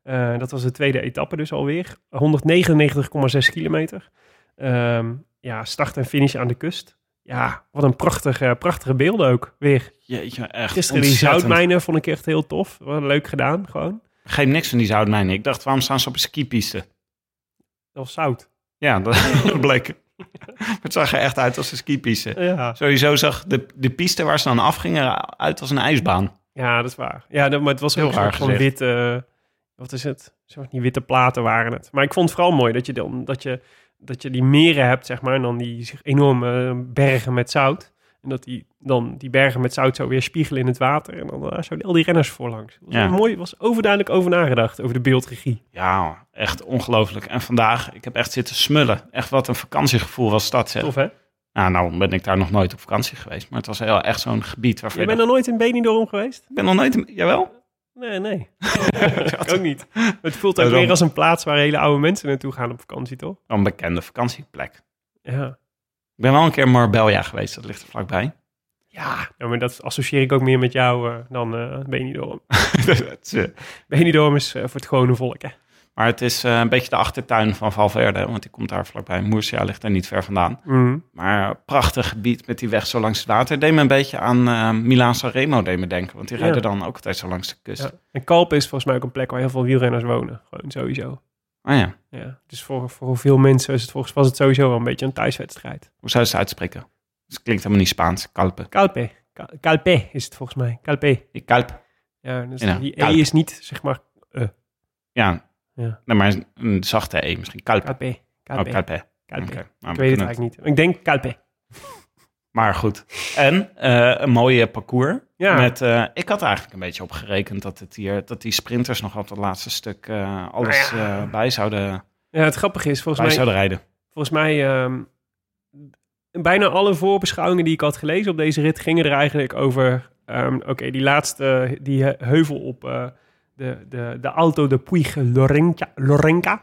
Eh, dat was de tweede etappe dus alweer. 199,6 kilometer. Ehm, ja, start en finish aan de kust. Ja, wat een prachtige, prachtige beelden ook weer. Jeetje, echt Gisteren die zoutmijnen vond ik echt heel tof. Wat leuk gedaan, gewoon. Geen niks van die zoutmijnen. Ik dacht, waarom staan ze op een skipiste? Dat was zout. Ja, dat bleek. Het zag er echt uit als een skipiste. Ja, Sowieso zag de, de piste waar ze dan afgingen uit als een ijsbaan. ja dat is waar. Ja, dat, maar het was Heel ook raar gezegd. witte... Wat is het? Die witte platen waren het. Maar ik vond het vooral mooi dat je, dan, dat je, dat je die meren hebt, zeg maar. En dan die enorme bergen met zout. En dat die, dan die bergen met zout zo weer spiegelen in het water. En dan zo al die renners voorlangs. Was Ja. mooi, was overduidelijk over nagedacht, over de beeldregie. Ja, echt ongelooflijk. En vandaag, ik heb echt zitten smullen. Echt wat een vakantiegevoel was dat, zeg. Tof, hè? Nou, nou ben ik daar nog nooit op vakantie geweest. Maar het was heel, echt zo'n gebied waarvan Je bent nog nooit in Benidorm geweest? Ik ben nog nooit... in- Jawel? Nee, nee. ook niet. Het voelt ook meer als een plaats waar hele oude mensen naartoe gaan op vakantie, toch? Een bekende vakantieplek. Ja. Ik ben wel een keer Marbella geweest. Dat ligt er vlakbij. Ja, ja, maar dat associeer ik ook meer met jou eh, dan eh Benidorm. Eh, Benidorm is voor het gewone volk, hè? maar het is een beetje de achtertuin van Valverde. Want die komt daar vlakbij. Murcia ligt er niet ver vandaan. Mhm. Maar prachtig gebied met die weg zo langs het water. Deed me een beetje aan eh Milaan Sanremo deed me denken. Want die Ja. rijden dan ook altijd zo langs de kust. Ja. En Kalpen is volgens mij ook een plek waar heel veel wielrenners wonen. Gewoon sowieso. Oh ja. Ja. Dus voor, voor veel mensen is het volgens was het sowieso wel een beetje een thuiswedstrijd. Hoe zou je het uitspreken? Het klinkt helemaal niet Spaans. Kalpe. Calpe. Cal- Calpe is het volgens mij. Calpe. Die Kalp. Ja, dus Ja, die E Calpe. is niet, zeg maar, Ja. Ja. Nee, maar een zachte E misschien. Calpe. Oh, Calpe. Kalpe. Calpe. Nou, Ik weet het eigenlijk niet. Ik denk Calpe. Maar goed. En eh, een mooie parcours. Ja. Met, eh, ik had eigenlijk een beetje op gerekend dat, het hier, dat die sprinters nog op het laatste stuk eh, alles Nou ja. bij, zouden, Ja, het grappige is, volgens bij mij, zouden rijden. volgens mij ehm, bijna alle voorbeschouwingen die ik had gelezen op deze rit gingen er eigenlijk over, ehm, oké, die laatste, die he- heuvel op de, de, de Alto de Puig Lorenca, Lorenca.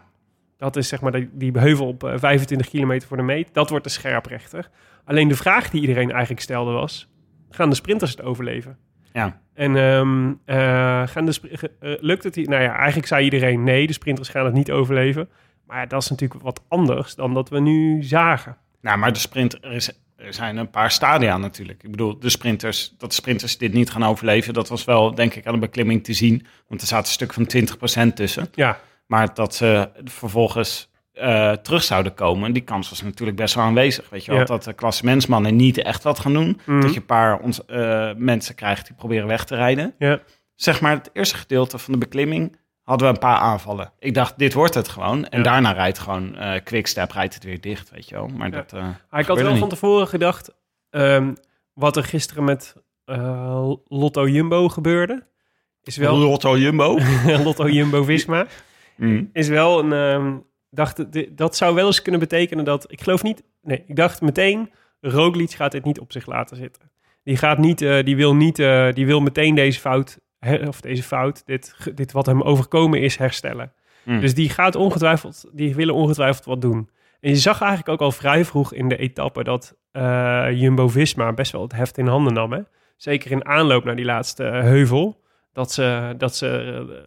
Dat is zeg maar die, die heuvel op eh, 25 kilometer voor de meet. Dat wordt de scherprechter. Alleen de vraag die iedereen eigenlijk stelde was, gaan de sprinters het overleven? Ja. En ehm, eh, gaan de eh, lukt het hier? Nou ja, eigenlijk zei iedereen nee, de sprinters gaan het niet overleven. Maar ja, dat is natuurlijk wat anders dan dat we nu zagen. Nou, maar de sprint, is er zijn een paar stadia natuurlijk. Ik bedoel, de sprinters, dat de sprinters dit niet gaan overleven, dat was wel, denk ik, aan de beklimming te zien. Want er zaten een stuk van 20% tussen. Ja, Maar dat ze vervolgens eh, terug zouden komen, die kans was natuurlijk best wel aanwezig. Weet je wel, Ja. dat de klassementsmannen niet echt wat gaan doen. Mhm. Dat je een paar ons, eh, mensen krijgt die proberen weg te rijden. ja. Zeg maar, het eerste gedeelte van de beklimming hadden we een paar aanvallen. Ik dacht, dit wordt het gewoon. En Ja. daarna rijdt gewoon eh Quickstep, rijdt het weer dicht, weet je wel. Maar dat... eh, ik had wel niet. van tevoren gedacht, ehm, wat er gisteren met eh, Lotto Jumbo gebeurde, is wel... Lotto Jumbo. Lotto Jumbo Visma. Mm. is wel een. ehm, dacht, di- dat zou wel eens kunnen betekenen dat. Ik geloof niet. Nee, ik dacht meteen. Roglic gaat dit niet op zich laten zitten. Die gaat niet. eh, die wil niet. eh, die wil meteen deze fout. of deze fout. Dit, dit wat hem overkomen is herstellen. Mm. Dus die gaat ongetwijfeld. Die willen ongetwijfeld wat doen. En je zag eigenlijk ook al vrij vroeg in de etappe dat eh, Jumbo Visma best wel het heft in handen nam. Hè? Zeker in aanloop naar die laatste eh, heuvel. Dat ze, dat ze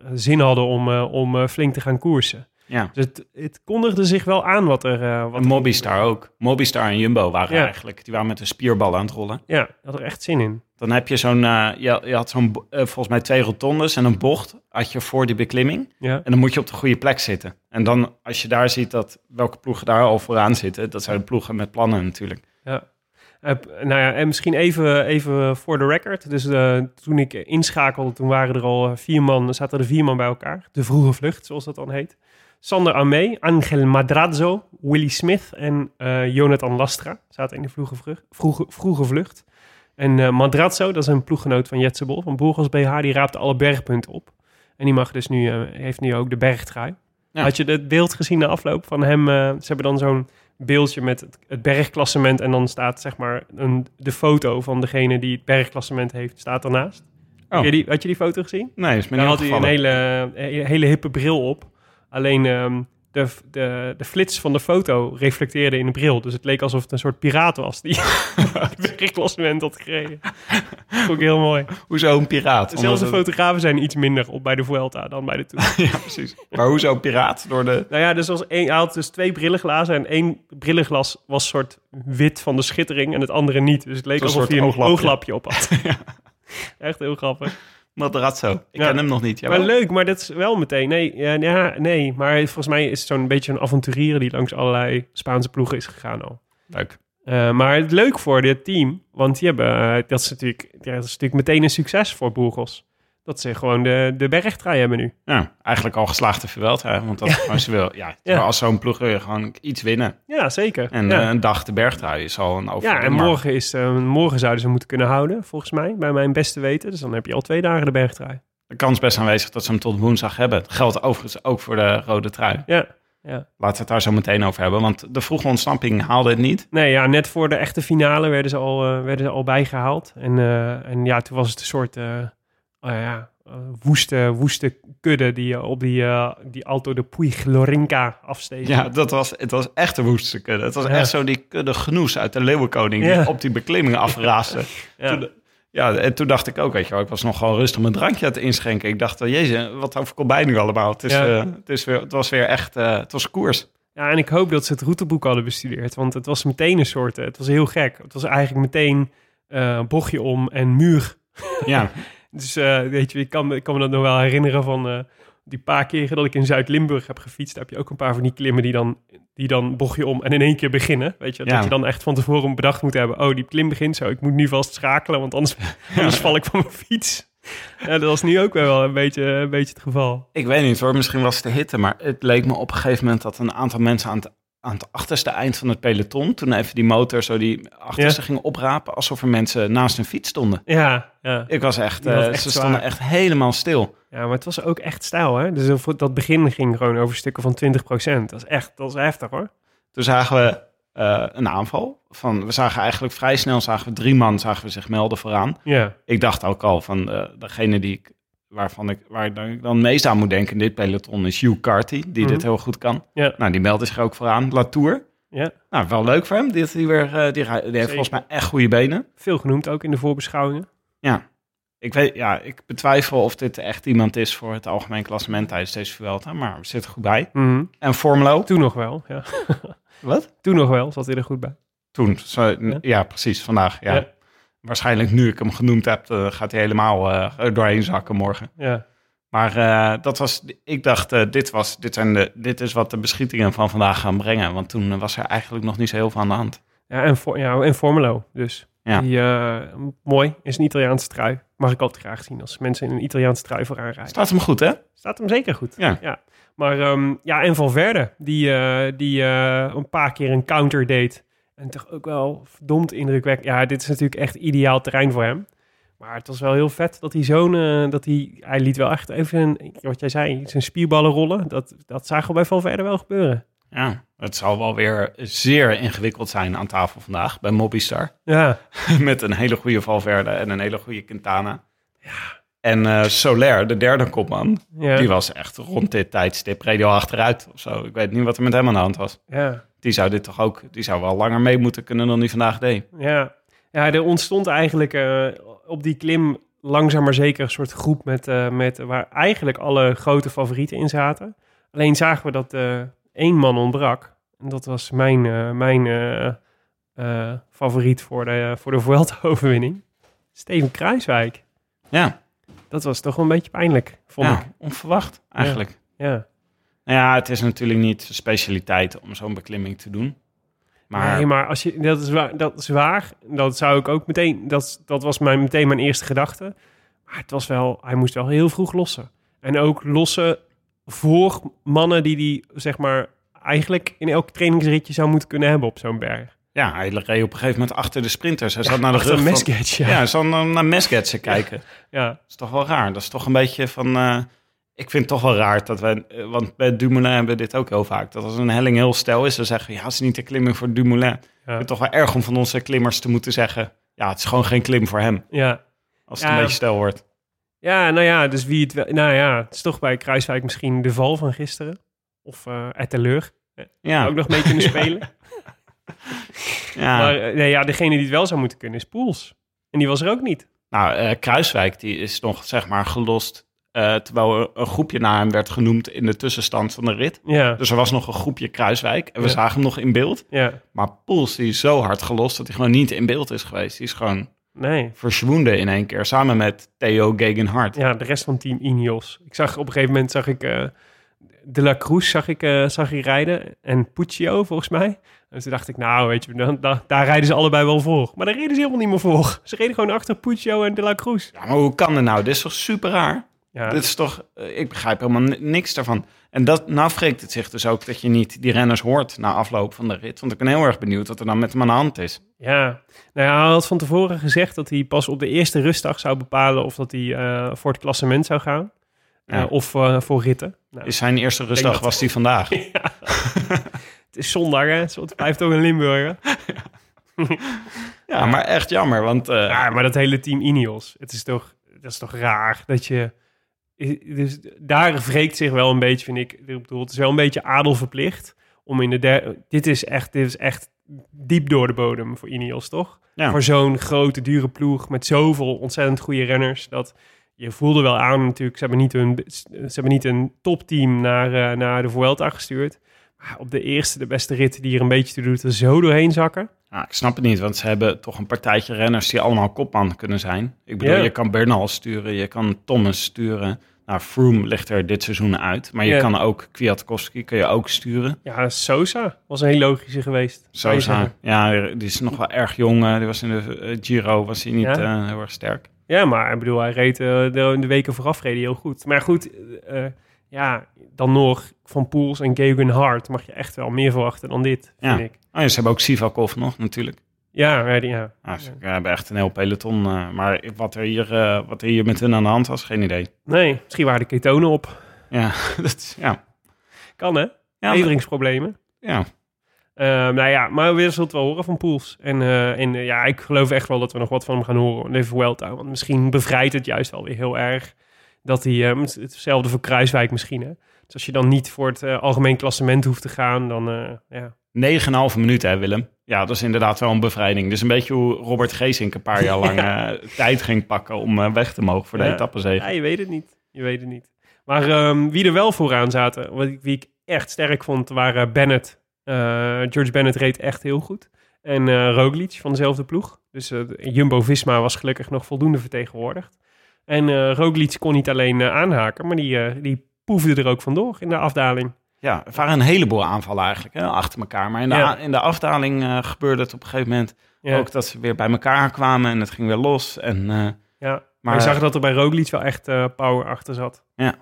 eh, zin hadden om, eh, om eh, flink te gaan koersen. Ja. Dus het, het kondigde zich wel aan wat er... eh, wat En Mobistar ook. Mobistar en Jumbo waren Ja. eigenlijk, die waren met een spierbal aan het rollen. Ja, had er echt zin in. Dan heb je zo'n, eh, je, je had zo'n, eh, volgens mij twee rotondes en een bocht had je voor die beklimming. Ja, En dan moet je op de goede plek zitten. En dan, als je daar ziet dat welke ploegen daar al vooraan zitten, dat zijn de ploegen met plannen natuurlijk. ja. Nou ja, en misschien even, even voor de record. Dus toen ik inschakelde, toen waren er al vier man, zaten er vier man bij elkaar. De vroege vlucht, zoals dat dan heet. Sander Amé, Angel Madrazo, Willy Smith en eh, Jonathan Lastra zaten in de vroege, vlucht, vroege, vroege vlucht. En eh Madrazo, dat is een ploeggenoot van Jetse Bol, van Burgos BH, die raapte alle bergpunten op. En die mag dus nu, eh, heeft nu ook de bergtrui. Ja. Had je het beeld gezien na afloop van hem? ze hebben dan zo'n beeldje met het, het bergklassement en dan staat zeg maar een, de foto van degene die het bergklassement heeft, staat ernaast. Oh. Had, je die, had je die foto gezien? Nee, is me Daar niet had hij een hele, hele hippe bril op. Alleen ehm, de, de, de flits van de foto reflecteerde in de bril. Dus het leek alsof het een soort piraat was die het bergklassement had gereden. Vond ik heel mooi. Hoezo een piraat? Zelfs de fotografen zijn iets minder op bij de Vuelta dan bij de Tour. Ja, precies. Maar hoezo een piraat? Door de... Nou ja, dus als één, hij had dus twee brillenglazen en één brillenglas was soort wit van de schittering en het andere niet. Dus het leek alsof hij een ooglapje. ooglapje, op had. Echt heel grappig. Materazzo. Ik Ja. ken hem nog niet. Maar leuk, maar dat is wel meteen. Nee, ja, nee, maar volgens mij is het zo'n beetje een avonturier die langs allerlei Spaanse ploegen is gegaan al. Leuk. Eh, maar het leuk voor dit team, want die hebben, eh, dat, is natuurlijk, dat is natuurlijk meteen een succes voor Burgos. Dat ze gewoon de, de bergtrui hebben nu. Ja, eigenlijk al geslaagde hè? Want dat ze wil. Ja, Ja. als zo'n ploeg wil je gewoon iets winnen. Ja, zeker. En ja. eh, een dag de bergtrui is al een over. ja, en morgen, is, eh, morgen zouden ze moeten kunnen houden, volgens mij, bij mijn beste weten. Dus dan heb je al twee dagen de bergtrui. De kans best aanwezig dat ze hem tot woensdag hebben. Dat geldt overigens ook voor de rode trui. Ja, ja. Laten we het daar zo meteen over hebben. Want de vroege ontsnapping haalde het niet. Nee, ja, net voor de echte finale werden ze al, eh, werden ze al bijgehaald. En, eh, en ja, toen was het een soort eh, oh ja, eh, woeste, woeste kudde die eh, op die, eh, die Alto de Puig Lorinca afstegen. Ja, dat was, het was echt een woeste kudde. Het was Ja. echt zo die kudde genoes uit de Leeuwenkoning... die Ja. op die beklimmingen afraasde. Ja. Toen, ja, en toen dacht ik ook, weet je wel, ik was nog gewoon rustig mijn drankje aan het inschenken. Ik dacht, jezus, wat overkomt bij nu allemaal? Het, is, Ja. het, is weer, het was weer echt, het was koers. Ja, en ik hoop dat ze het routeboek hadden bestudeerd. Want het was meteen een soort... Het was heel gek. Het was eigenlijk meteen bochtje om en muur. Ja, Dus eh, weet je, ik kan, ik kan me dat nog wel herinneren van eh, die paar keren dat ik in Zuid-Limburg heb gefietst. Heb je ook een paar van die klimmen die dan, die dan bochtje om en in één keer beginnen. Weet je, Ja. dat je dan echt van tevoren bedacht moet hebben. Oh, die klim begint zo. Ik moet nu vast schakelen, want anders, anders val ik van mijn fiets. Ja, dat was nu ook wel een beetje, een beetje het geval. ik weet niet hoor, misschien was het de hitte, maar het leek me op een gegeven moment dat een aantal mensen aan het, aan het achterste eind van het peloton, toen even die motor zo die achterste ging oprapen, alsof er mensen naast hun fiets stonden. Ja, ja. Ik was echt, was eh, echt ze zwaar. stonden echt helemaal stil. ja, maar het was ook echt stijl, hè? Dus dat begin ging gewoon over stukken van 20% Dat is echt, dat is heftig, hoor. Toen zagen we eh, een aanval. Van, we zagen eigenlijk vrij snel zagen we drie man zagen we zich melden vooraan. Ja, Ik dacht ook al van eh, degene die ik, waarvan ik, waar ik dan meest aan moet denken in dit peloton is Hugh Carty, die Mhm. dit heel goed kan. ja, Nou, die meldde zich ook vooraan. Latour. ja. Nou, wel leuk voor hem. Die, die, weer, eh, die, heeft volgens mij echt goede benen. Veel genoemd ook in de voorbeschouwingen. Ja. Ik, weet, ja, ik betwijfel of dit echt iemand is voor het algemeen klassement tijdens deze Vuelta, maar we zitten goed bij. Mhm. En Formelo. Toen nog wel, ja. Wat? Toen nog wel, zat hij er goed bij. Toen, zo, Ja? ja? precies, vandaag. Ja. Ja. Waarschijnlijk nu ik hem genoemd heb, eh, gaat hij helemaal eh, doorheen zakken morgen. Ja. Maar eh, dat was, ik dacht, dit, was, dit, zijn de, dit is wat de beschietingen van vandaag gaan brengen. Want toen was er eigenlijk nog niet zo heel veel aan de hand. Ja, en, ja, en Formelo dus. Ja. Die, mooi, is een Italiaanse trui. Mag ik altijd graag zien als mensen in een Italiaanse trui vooraan rijden. Staat hem goed, hè? Staat hem zeker goed. Ja. Maar ehm, ja, en Valverde, die, die een paar keer een counter deed. En toch ook wel verdomd indrukwekkend. Ja, dit is natuurlijk echt ideaal terrein voor hem. Maar het was wel heel vet dat hij zo'n... eh, dat hij, hij liet wel echt even, een, wat jij zei, zijn spierballen rollen. Dat, dat zagen we bij Valverde wel gebeuren. Ja, het zal wel weer zeer ingewikkeld zijn aan tafel vandaag bij Mobistar. Ja, Met een hele goede Valverde en een hele goede Quintana. En eh Soler, de derde kopman, ja, die was echt rond dit tijdstip al achteruit of zo. Ik weet niet wat er met hem aan de hand was. ja. Die zou dit toch ook, die zou wel langer mee moeten kunnen dan die vandaag deed. Ja, ja er ontstond eigenlijk eh, op die klim langzaam maar zeker een soort groep met, eh, met waar eigenlijk alle grote favorieten in zaten. Alleen zagen we dat eh, één man ontbrak. En dat was mijn, mijn favoriet voor de, voor de Vuelta-overwinning. Steven Kruiswijk. Ja, Dat was toch wel een beetje pijnlijk, vond ja ik. onverwacht eigenlijk. Ja. Nou ja, het is natuurlijk niet specialiteit om zo'n beklimming te doen. Maar, Nee, maar als je, dat, is waar, dat is waar. Dat zou ik ook meteen. Dat, dat was mijn, meteen mijn eerste gedachte. Maar het was wel. Hij moest wel heel vroeg lossen. En ook lossen voor mannen die die zeg maar eigenlijk in elk trainingsritje zou moeten kunnen hebben op zo'n berg. ja, hij reed op een gegeven moment achter de sprinters. Hij zat naar de rug van- ja. Ja, hij zat naar, naar kijken. ja. Dat is toch wel raar. Dat is toch een beetje van... eh, ik vind het toch wel raar dat wij... eh, Want bij Dumoulin hebben we dit ook heel vaak. Dat als een helling heel stijl is, dan zeggen we... Ja, het is niet de klimming voor Dumoulin. Ik vind het toch wel erg om van onze klimmers te moeten zeggen... Ja, het is gewoon geen klim voor hem. ja. Als het Ja. een beetje stijl wordt. Ja, nou ja, dus wie het wel. Nou ja, het is toch bij Kruiswijk misschien de val van gisteren. Of eh Etteleur. Ja, Ook nog mee kunnen spelen. ja. Maar eh, nee, ja, degene die het wel zou moeten kunnen is Poels. En die was er ook niet. Nou, Kruiswijk die is nog zeg maar gelost... eh, terwijl er een groepje naar hem werd genoemd in de tussenstand van de rit. Ja, Dus er was nog een groepje Kruiswijk. En we Ja. zagen hem nog in beeld. ja. Maar Poels die is zo hard gelost dat hij gewoon niet in beeld is geweest. Die is gewoon Nee. in één keer. Samen met Theo Gegenhardt. Ja, de rest van team Ineos. Ik zag op een gegeven moment zag ik eh, De La Cruz zag ik, eh, zag ik rijden en Puccio volgens mij. En toen dacht ik, nou weet je, dan, da- daar rijden ze allebei wel voor. Maar daar reden ze helemaal niet meer voor. Ze reden gewoon achter Puccio en De La Cruz. Ja, maar hoe kan het nou? Dit is toch super raar? Ja, Dit is toch, eh, ik begrijp helemaal ni- niks daarvan. En dat, nou wreekt het zich dus ook dat je niet die renners hoort na afloop van de rit. Want ik ben heel erg benieuwd wat er dan met hem aan de hand is. ja. Nou ja, hij had van tevoren gezegd dat hij pas op de eerste rustdag zou bepalen of dat hij eh, voor het klassement zou gaan. Eh, Ja. of voor ritten. Nou, Is zijn eerste rustdag was die vandaag. het is zondag, hè? Het blijft ook een Limburger. Ja, maar echt jammer, want Ja, maar dat hele team Ineos, het is toch, dat is toch raar dat je... Dus daar wreekt zich wel een beetje, vind ik. Ik bedoel, het is wel een beetje adelverplicht om in de derde... Dit is echt, dit is echt diep door de bodem voor Ineos, toch? Ja. Voor zo'n grote, dure ploeg met zoveel ontzettend goede renners. Dat je voelde wel aan natuurlijk, ze hebben niet een, ze hebben niet een topteam naar, eh, naar de Vuelta gestuurd. Maar op de eerste, de beste rit die er een beetje toe doet, er zo doorheen zakken. ja, ik snap het niet, want ze hebben toch een partijtje renners die allemaal kopman kunnen zijn. Ik bedoel, Ja. je kan Bernal sturen, je kan Thomas sturen. Nou, Froome ligt er dit seizoen uit, maar je Ja. kan ook Kwiatkowski kun je ook sturen. Ja, Sosa was een heel logische geweest. Sosa, ja, die is nog wel erg jong. eh, Die was in de eh, Giro, was hij niet Ja. eh, heel erg sterk. Ja, maar ik bedoel, hij reed de, de weken vooraf reed hij heel goed. Maar goed, ja, dan nog van Poels en Geoghegan Hart mag je echt wel meer verwachten dan dit, vind Ja. ik. Oh ja, ze hebben ook Sivakov nog natuurlijk. Ja, ja. Nou, ze hebben echt een heel peloton. eh, maar wat er, hier, eh, wat er hier met hun aan de hand was, geen idee. Nee, misschien waren de ketonen op. Ja, dat is, ja. Kan hè? Ja, Leveringsproblemen. ja. Ehm, nou ja, maar we zullen het wel horen van Poels. En, eh, en ja, ik geloof echt wel dat we nog wat van hem gaan horen. in De Vuelta. Want misschien bevrijdt het juist wel weer heel erg. Dat hij, eh, hetzelfde voor Kruiswijk misschien hè. Dus als je dan niet voor het algemeen klassement hoeft te gaan, dan ja. 9,5 minuten, hè, Willem? Ja, dat is inderdaad wel een bevrijding. Dus een beetje hoe Robert Geesink een paar jaar lang eh, tijd ging pakken om eh, weg te mogen voor de Ja. etappezege. Ja, je weet het niet. Je weet het niet. Maar ehm, wie er wel vooraan zaten, wat ik, wie ik echt sterk vond, waren Bennett. Eh, George Bennett reed echt heel goed. En eh Roglic van dezelfde ploeg. Dus Jumbo-Visma was gelukkig nog voldoende vertegenwoordigd. En Roglic kon niet alleen aanhaken, maar die, die poefde er ook vandoor in de afdaling. Ja, er waren een heleboel aanvallen eigenlijk hè, achter elkaar. Maar in de, Ja. in de afdaling eh, gebeurde het op een gegeven moment Ja, ook dat ze weer bij elkaar kwamen en het ging weer los. En eh, ja. maar je zag dat er bij Roglic wel echt eh, power achter zat. Ja.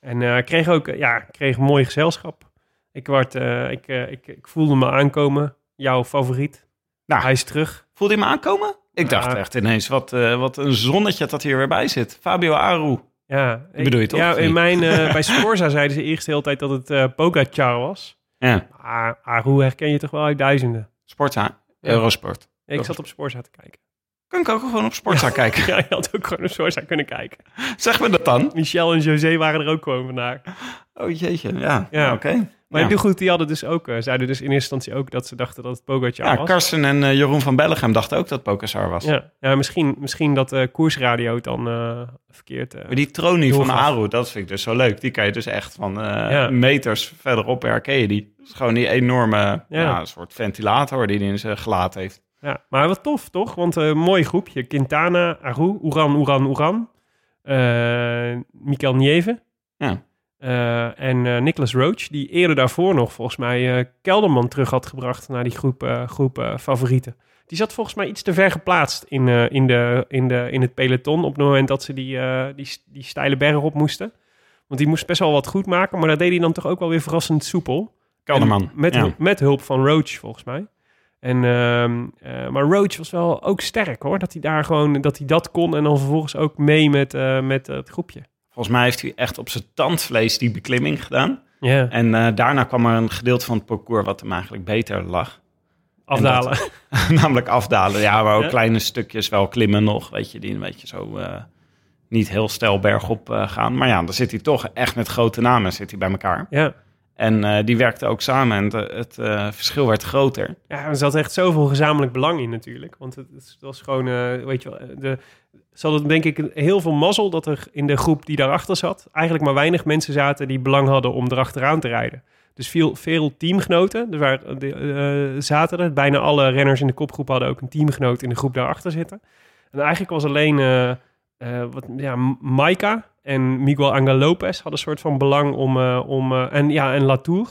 En kreeg ook ja, kreeg een mooi gezelschap. Ik, werd, ik, ik, ik voelde me aankomen. Jouw favoriet. Nou. Hij is terug. voelde je me aankomen? Ik dacht echt ineens, wat, wat een zonnetje dat hier weer bij zit. Fabio Aru. Ja, ik- bedoel je toch, Ja, in mijn, eh, bij Sporza zeiden ze eerst de hele tijd dat het eh Pogacar was. Ja, Maar Aru herken je toch wel uit duizenden. Sportza. Ja. Eurosport. Ik zat op Sporza te kijken. Kan ik ook gewoon op Sportza kijken? Ja, je had ook gewoon op Sporza kunnen kijken. Zeg me dat dan? Michel en José waren er ook gewoon vandaag. Oh jeetje, ja. Ja. Oké. Maar ja. goed, die hadden dus ook, eh, zeiden dus in eerste instantie ook dat ze dachten dat het Pogacar Ja, was. Karsten en eh, Jeroen van Bellegem dachten ook dat Pokasar was. Ja, ja misschien, misschien dat de koersradio het dan eh, verkeerd... eh, Maar die tronie van. Aru, dat vind ik dus zo leuk. Die kan je dus echt van eh, Ja. meters verderop herken je die. Dat is gewoon die enorme Ja. ja. soort ventilator die hij in zijn gelaat heeft. Ja, maar wat tof, toch? Want een mooi groepje. Quintana, Aru, Oeran, Oeran, Oeran. eh Mikel Nieve. Ja. Eh, en eh Nicholas Roach, die eerder daarvoor nog volgens mij eh, Kelderman terug had gebracht naar die groep, groep favorieten. Die zat volgens mij iets te ver geplaatst in, in, de, in, de, in het peloton op het moment dat ze die, die, die steile berg op moesten. Want die moest best wel wat goed maken, maar dat deed hij dan toch ook wel weer verrassend soepel. Kelderman. Met, ja. met hulp van Roach, volgens mij. En, ehm, eh, maar Roach was wel ook sterk hoor. Dat hij daar gewoon dat hij dat kon. En dan vervolgens ook mee met, met het groepje. Volgens mij heeft hij echt op zijn tandvlees die beklimming gedaan. Ja, En eh, daarna kwam er een gedeelte van het parcours wat hem eigenlijk beter lag. afdalen. Namelijk afdalen. Ja, maar ook kleine stukjes wel klimmen nog. Weet je, die een beetje zo eh, niet heel stijl bergop eh, gaan. Maar ja, dan zit hij toch echt met grote namen zit hij bij elkaar. Ja. En die werkten ook samen en het, het verschil werd groter. ja, er zat echt zoveel gezamenlijk belang in natuurlijk. Want het, het was gewoon, weet je wel, de, ze hadden denk ik heel veel mazzel dat er in de groep die daarachter zat... eigenlijk maar weinig mensen zaten die belang hadden om erachteraan te rijden. Dus veel, veel teamgenoten dus waar, de, eh, zaten er. Bijna alle renners in de kopgroep hadden ook een teamgenoot in de groep daarachter zitten. En eigenlijk was alleen eh eh wat, ja, Maika en Miguel Angel Lopez hadden een soort van belang om... eh, om eh, en, ja, en Latour.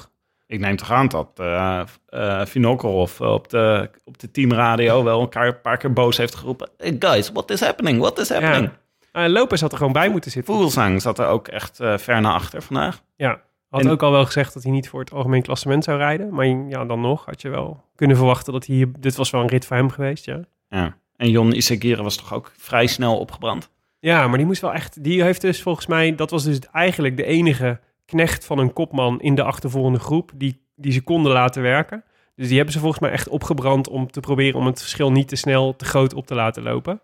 Ik neem toch aan dat eh Vinokorov op de, op de teamradio wel elkaar een paar keer boos heeft geroepen. Hey guys, what is happening? What is happening? Eh, Lopez had er gewoon bij moeten zitten. Vogelsang zat er ook echt ver naar achter vandaag. Ja, had En- ook al wel gezegd dat hij niet voor het algemeen klassement zou rijden. Maar ja, dan nog had je wel kunnen verwachten dat hij... Dit was wel een rit voor hem geweest, ja. Ja. En Jon Isagire was toch ook vrij snel opgebrand. Ja, maar die moest wel echt... Die heeft dus volgens mij... Dat was dus eigenlijk de enige knecht van een kopman in de achtervolgende groep... die, die ze konden laten werken. Dus die hebben ze volgens mij echt opgebrand... om te proberen om het verschil niet te snel te groot op te laten lopen.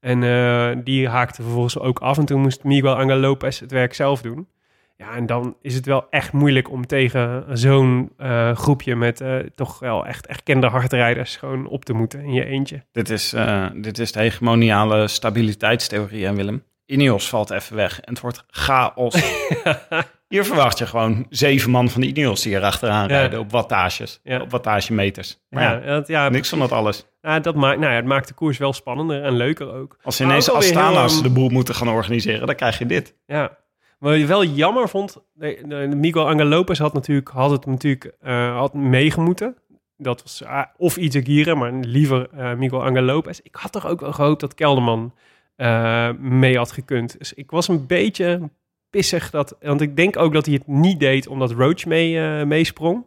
En eh, die haakte vervolgens ook af. En toen moest Miguel Angel Lopez het werk zelf doen. Ja, en dan is het wel echt moeilijk om tegen zo'n eh, groepje... met eh, toch wel echt erkende hardrijders gewoon op te moeten in je eentje. Dit is, dit is de hegemoniale stabiliteitstheorie, hè Willem? Ineos valt even weg en het wordt chaos. Hier verwacht je gewoon zeven man van de Ineos die erachteraan Ja. rijden op wattages, Ja. op wattagemeters. Maar Ja, ja, dat, ja, niks van dat alles. Ja, dat maakt, nou ja, het maakt de koers wel spannender en leuker ook. Als ze ineens Astana's heel, de ehm, boel moeten gaan organiseren, dan krijg je dit. Ja. Wat je wel jammer vond, Miguel Angel Lopez had, natuurlijk, had het natuurlijk eh, had meegemoeten. Dat was ah, of Izagirre, maar liever eh, Miguel Angel Lopez. Ik had toch ook wel gehoopt dat Kelderman eh, mee had gekund. Dus ik was een beetje pissig. Dat, want ik denk ook dat hij het niet deed omdat Roach mee, eh, meesprong.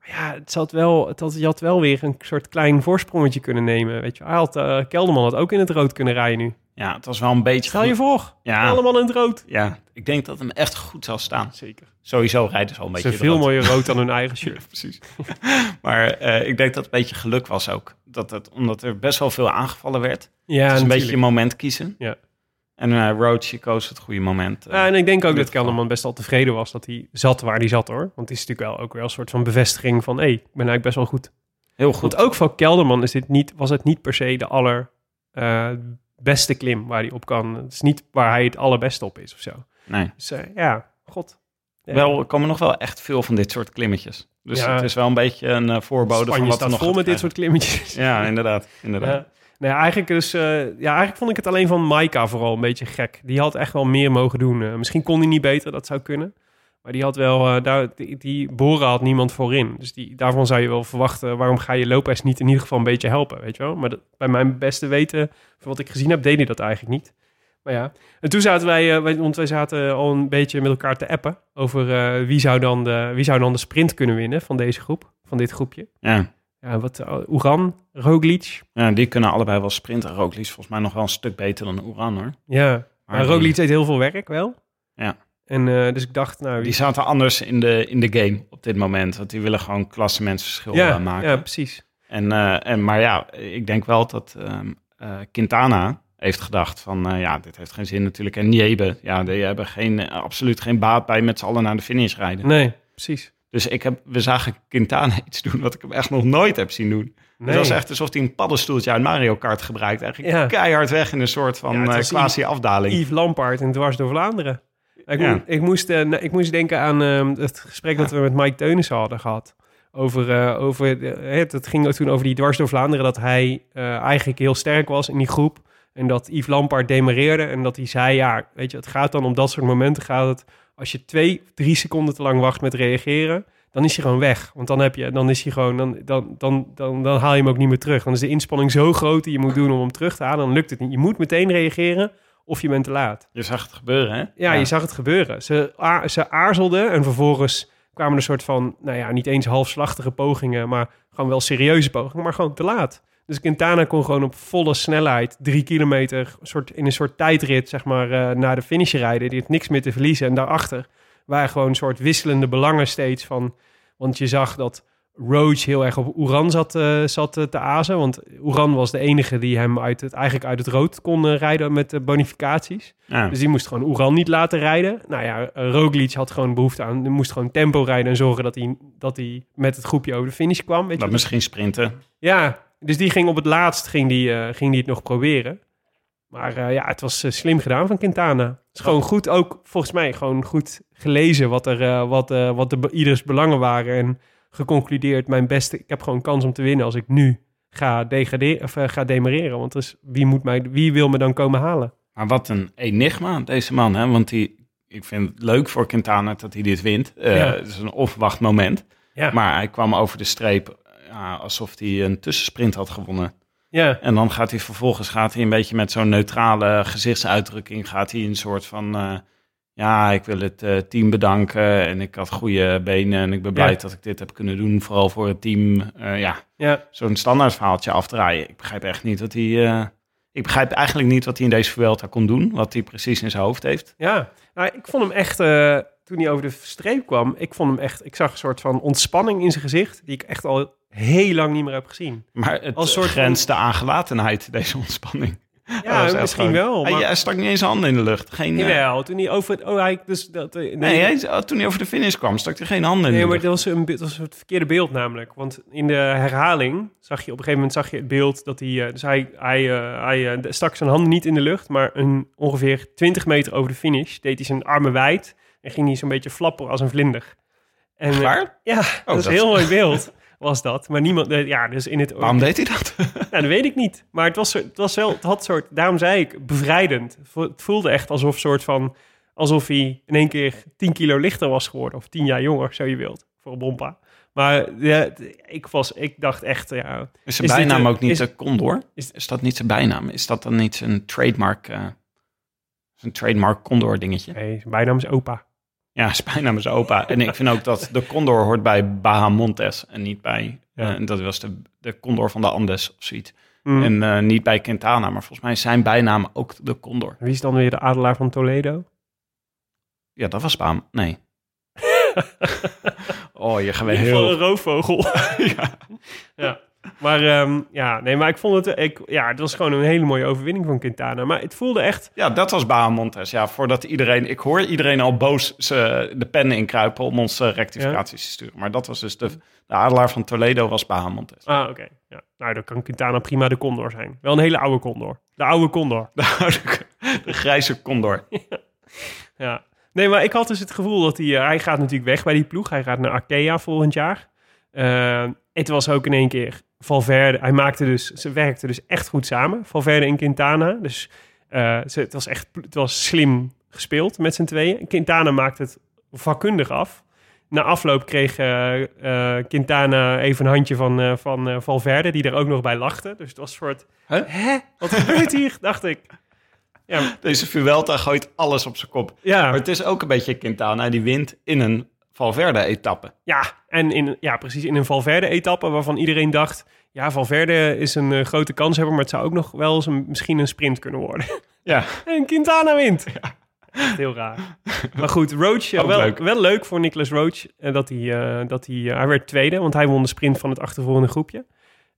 Maar ja, het zat wel, het had, je had wel weer een soort klein voorsprongetje kunnen nemen. Weet je, hij had, eh, Kelderman had ook in het rood kunnen rijden nu. Ja, het was wel een beetje... Stel je voor, Ja, allemaal in het rood. ja, ik denk dat hem echt goed zal staan. Zeker. Sowieso rijden ze al een Ze beetje veel rood. mooier rood dan hun eigen shirt. precies. maar eh, ik denk dat het een beetje geluk was ook. Dat het, omdat er best wel veel aangevallen werd. Ja, een beetje je moment kiezen. Ja. En Roach, je koos het goede moment. eh. Ja, en ik denk ook dat. Kelderman best al tevreden was dat hij zat waar hij zat hoor. Want het is natuurlijk wel ook wel een soort van bevestiging van... hé, hey, ik ben eigenlijk best wel goed. Heel goed. Want ook voor Kelderman is dit niet, was het niet per se de aller eh, beste klim waar hij op kan. Het is niet waar hij het allerbeste op is of zo. Nee. Dus ja, god. Ja. Wel, er komen nog wel echt veel van dit soort klimmetjes. Dus Ja. het is wel een beetje een voorbode Spanje van wat er staat nog vol met dit soort klimmetjes. Ja, inderdaad. inderdaad. Ja, eigenlijk, dus, ja, eigenlijk vond ik het alleen van Maika vooral een beetje gek. Die had echt wel meer mogen doen. Eh, misschien kon hij niet beter, dat zou kunnen. Maar die had wel, eh, daar, die, die Bora had niemand voorin. Dus die, daarvan zou je wel verwachten, waarom ga je Lopez niet in ieder geval een beetje helpen, weet je wel? Maar dat, bij mijn beste weten, van wat ik gezien heb, deed hij dat eigenlijk niet. Maar ja, en toen zaten wij, wij- want wij zaten al een beetje met elkaar te appen over wie, zou dan de, wie zou dan de sprint kunnen winnen van deze groep, van dit groepje. Ja. Ja, wat, uh, Uran, Roglic, ja, die kunnen allebei wel sprinten. Roglic is volgens mij nog wel een stuk beter dan Oeran, hoor. Ja, Maar Roglic deed heel veel werk wel. Ja. En eh, dus ik dacht, nou... Die zaten anders in de, in de game op dit moment. Want die willen gewoon klassementsverschil ja, eh, maken. ja, precies. En, eh, en, maar ja, ik denk wel dat ehm, eh, Quintana heeft gedacht van... eh, ja, dit heeft geen zin natuurlijk. En Niebe, ja, die hebben geen, eh, absoluut geen baat bij met z'n allen naar de finish rijden. Nee, precies. Dus ik heb, we zagen Quintana iets doen wat ik hem echt nog nooit heb zien doen. Nee. Het was echt alsof hij een paddenstoeltje uit Mario Kart gebruikt. Eigenlijk Ja. keihard weg in een soort Ja, van het eh, quasi-afdaling. Yves Lampaard en Dwars door Vlaanderen. Ik, Ja. mo- ik, moest, eh, ik moest denken aan ehm, het gesprek dat we met Mike Teunissen hadden gehad. Over, eh, over het, het ging toen over die Dwars door Vlaanderen... dat hij eigenlijk heel sterk was in die groep... en dat Yves Lampaard demareerde en dat hij zei... ja, weet je, het gaat dan om dat soort momenten gaat het... als je twee, drie seconden te lang wacht met reageren... dan is hij gewoon weg. Want dan, heb je, dan, is hij gewoon, dan, dan, dan, dan, dan haal je hem ook niet meer terug. Dan is de inspanning zo groot die je moet doen om hem terug te halen... dan lukt het niet. Je moet meteen reageren of je bent te laat. Je zag het gebeuren, hè? Ja, je zag het gebeuren. Ze, ze aarzelde en vervolgens kwamen er soort van, nou ja, niet eens halfslachtige pogingen, maar gewoon wel serieuze pogingen, maar gewoon te laat. Dus Quintana kon gewoon op volle snelheid drie kilometer soort, in een soort tijdrit, zeg maar, eh, naar de finish rijden. Die had niks meer te verliezen. En daarachter waren gewoon een soort wisselende belangen steeds van, want je zag dat Roach heel erg op Oeran zat, eh, zat eh, te azen. Want Oeran was de enige die hem uit het, eigenlijk uit het rood kon rijden met de bonificaties. Ja. Dus die moest gewoon Oeran niet laten rijden. Nou ja, Roglic had gewoon behoefte aan... Die moest gewoon tempo rijden en zorgen dat hij, dat hij met het groepje over de finish kwam. Weet je? Misschien sprinten. Ja, dus die ging op het laatst ging die, eh, ging die het nog proberen. Maar eh, ja, het was eh, slim gedaan van Quintana. Het is gewoon goed, ook volgens mij gewoon goed gelezen wat, er, wat, wat de, ieders belangen waren. En geconcludeerd, mijn beste, ik heb gewoon kans om te winnen als ik nu ga, degraderen, of, ga demareren. Want dus, wie, moet mij, wie wil me dan komen halen? Maar wat een enigma, deze man. Hè? Want die, ik vind het leuk voor Quintana dat hij dit wint. Ja. Het is een onverwacht moment. Ja, Maar hij kwam over de streep ja, alsof hij een tussensprint had gewonnen. ja, En dan gaat hij vervolgens gaat hij een beetje met zo'n neutrale gezichtsuitdrukking... gaat hij een soort van... eh, ja, ik wil het eh, team bedanken en ik had goede benen... en ik ben blij Ja. dat ik dit heb kunnen doen, vooral voor het team. Eh, ja, ja. zo'n standaard verhaaltje afdraaien. Ik begrijp echt niet wat hij... ik begrijp eigenlijk niet wat hij in deze Vuelta kon doen. Wat hij precies in zijn hoofd heeft. Ja, nou, ik vond hem echt, toen hij over de streep kwam, ik vond hem echt, ik zag een soort van ontspanning in zijn gezicht, die ik echt al heel lang niet meer heb gezien. Maar het Als soort grenst aan gelatenheid, deze ontspanning. Ja, echt misschien gewoon- wel. Hij, Maar, hij stak niet eens handen in de lucht. Geen, eh, Jawel, toen hij over het, oh hij, dus dat, eh, nee, hij, toen hij over de finish kwam, stak hij geen handen in Nee, de maar dat was, een, dat was het verkeerde beeld namelijk. Want in de herhaling zag je op een gegeven moment zag je het beeld dat hij... eh, dus hij, hij, hij stak zijn handen niet in de lucht, maar een, ongeveer 20 meter over de finish deed hij zijn armen wijd en ging hij zo'n beetje flappen als een vlinder. En? Ja, dat is Oh, dat- een heel mooi beeld was dat. Maar niemand, eh, ja, dus in het... Waarom deed hij dat? Ja, dat weet ik niet. Maar het was, het was wel, het had soort, daarom zei ik, bevrijdend. Het voelde echt alsof soort van, alsof hij in één keer 10 kilo lichter was geworden. Of 10 jaar jonger, zo je wilt, voor een bompa. Maar ja, ik, was, ik dacht echt, ja, Is zijn Is bijnaam ook niet is- Condor? is- Is, dat niet zijn bijnaam? Is dat dan niet zijn trademark, eh zijn trademark Condor dingetje? nee, zijn bijnaam is opa. Ja, is opa. en ik vind ook dat de Condor hoort bij Bahamontes en niet bij... Ja. eh, dat was de, de Condor van de Andes of zoiets. Mm. En eh, niet bij Quintana, maar volgens mij zijn bijnaam ook de Condor. Wie is dan weer de adelaar van Toledo? Ja, dat was Baham. Nee. oh, je geval heel... een roofvogel. ja. ja. Maar ehm, ja, nee, maar ik vond het, ik, ja, het was gewoon een hele mooie overwinning van Quintana. Maar het voelde echt, Ja, dat was Bahamontes. Ja, voordat iedereen... Ik hoor iedereen al boos ze de pennen inkruipen om ons eh, rectificaties te sturen. Maar dat was dus de, de adelaar van Toledo was Bahamontes. ah, oké. Ja. Nou, dan kan Quintana prima de Condor zijn. Wel een hele oude Condor. De oude Condor. De, oude- de grijze condor. Ja. Nee, maar ik had dus het gevoel dat hij... eh, hij gaat natuurlijk weg bij die ploeg. Hij gaat naar Arkea volgend jaar. Eh, het was ook in één keer Valverde. Hij maakte dus... Ze werkten dus echt goed samen. Valverde en Quintana. Dus eh, ze, het was echt... Het was slim gespeeld met z'n tweeën. Quintana maakte het vakkundig af. Na afloop kreeg eh, eh, Quintana even een handje van, van Valverde... die er ook nog bij lachte. Dus het was een soort... Huh? Hè? Wat gebeurt hier? Dacht ik. Ja, Deze Vuelta gooit alles op zijn kop. ja. Maar het is ook een beetje Quintana die wint in een Valverde-etappe. Ja, en in, ja, precies in een Valverde-etappe waarvan iedereen dacht... ja, Valverde is een eh, grote kanshebber... maar het zou ook nog wel eens een, misschien een sprint kunnen worden. Ja, en Quintana wint. Echt heel raar. Maar goed, Roach, eh, wel, leuk. wel leuk voor Nicolas Roach... eh, dat hij, dat hij, hij werd tweede, want hij won de sprint van het achtervolgende groepje.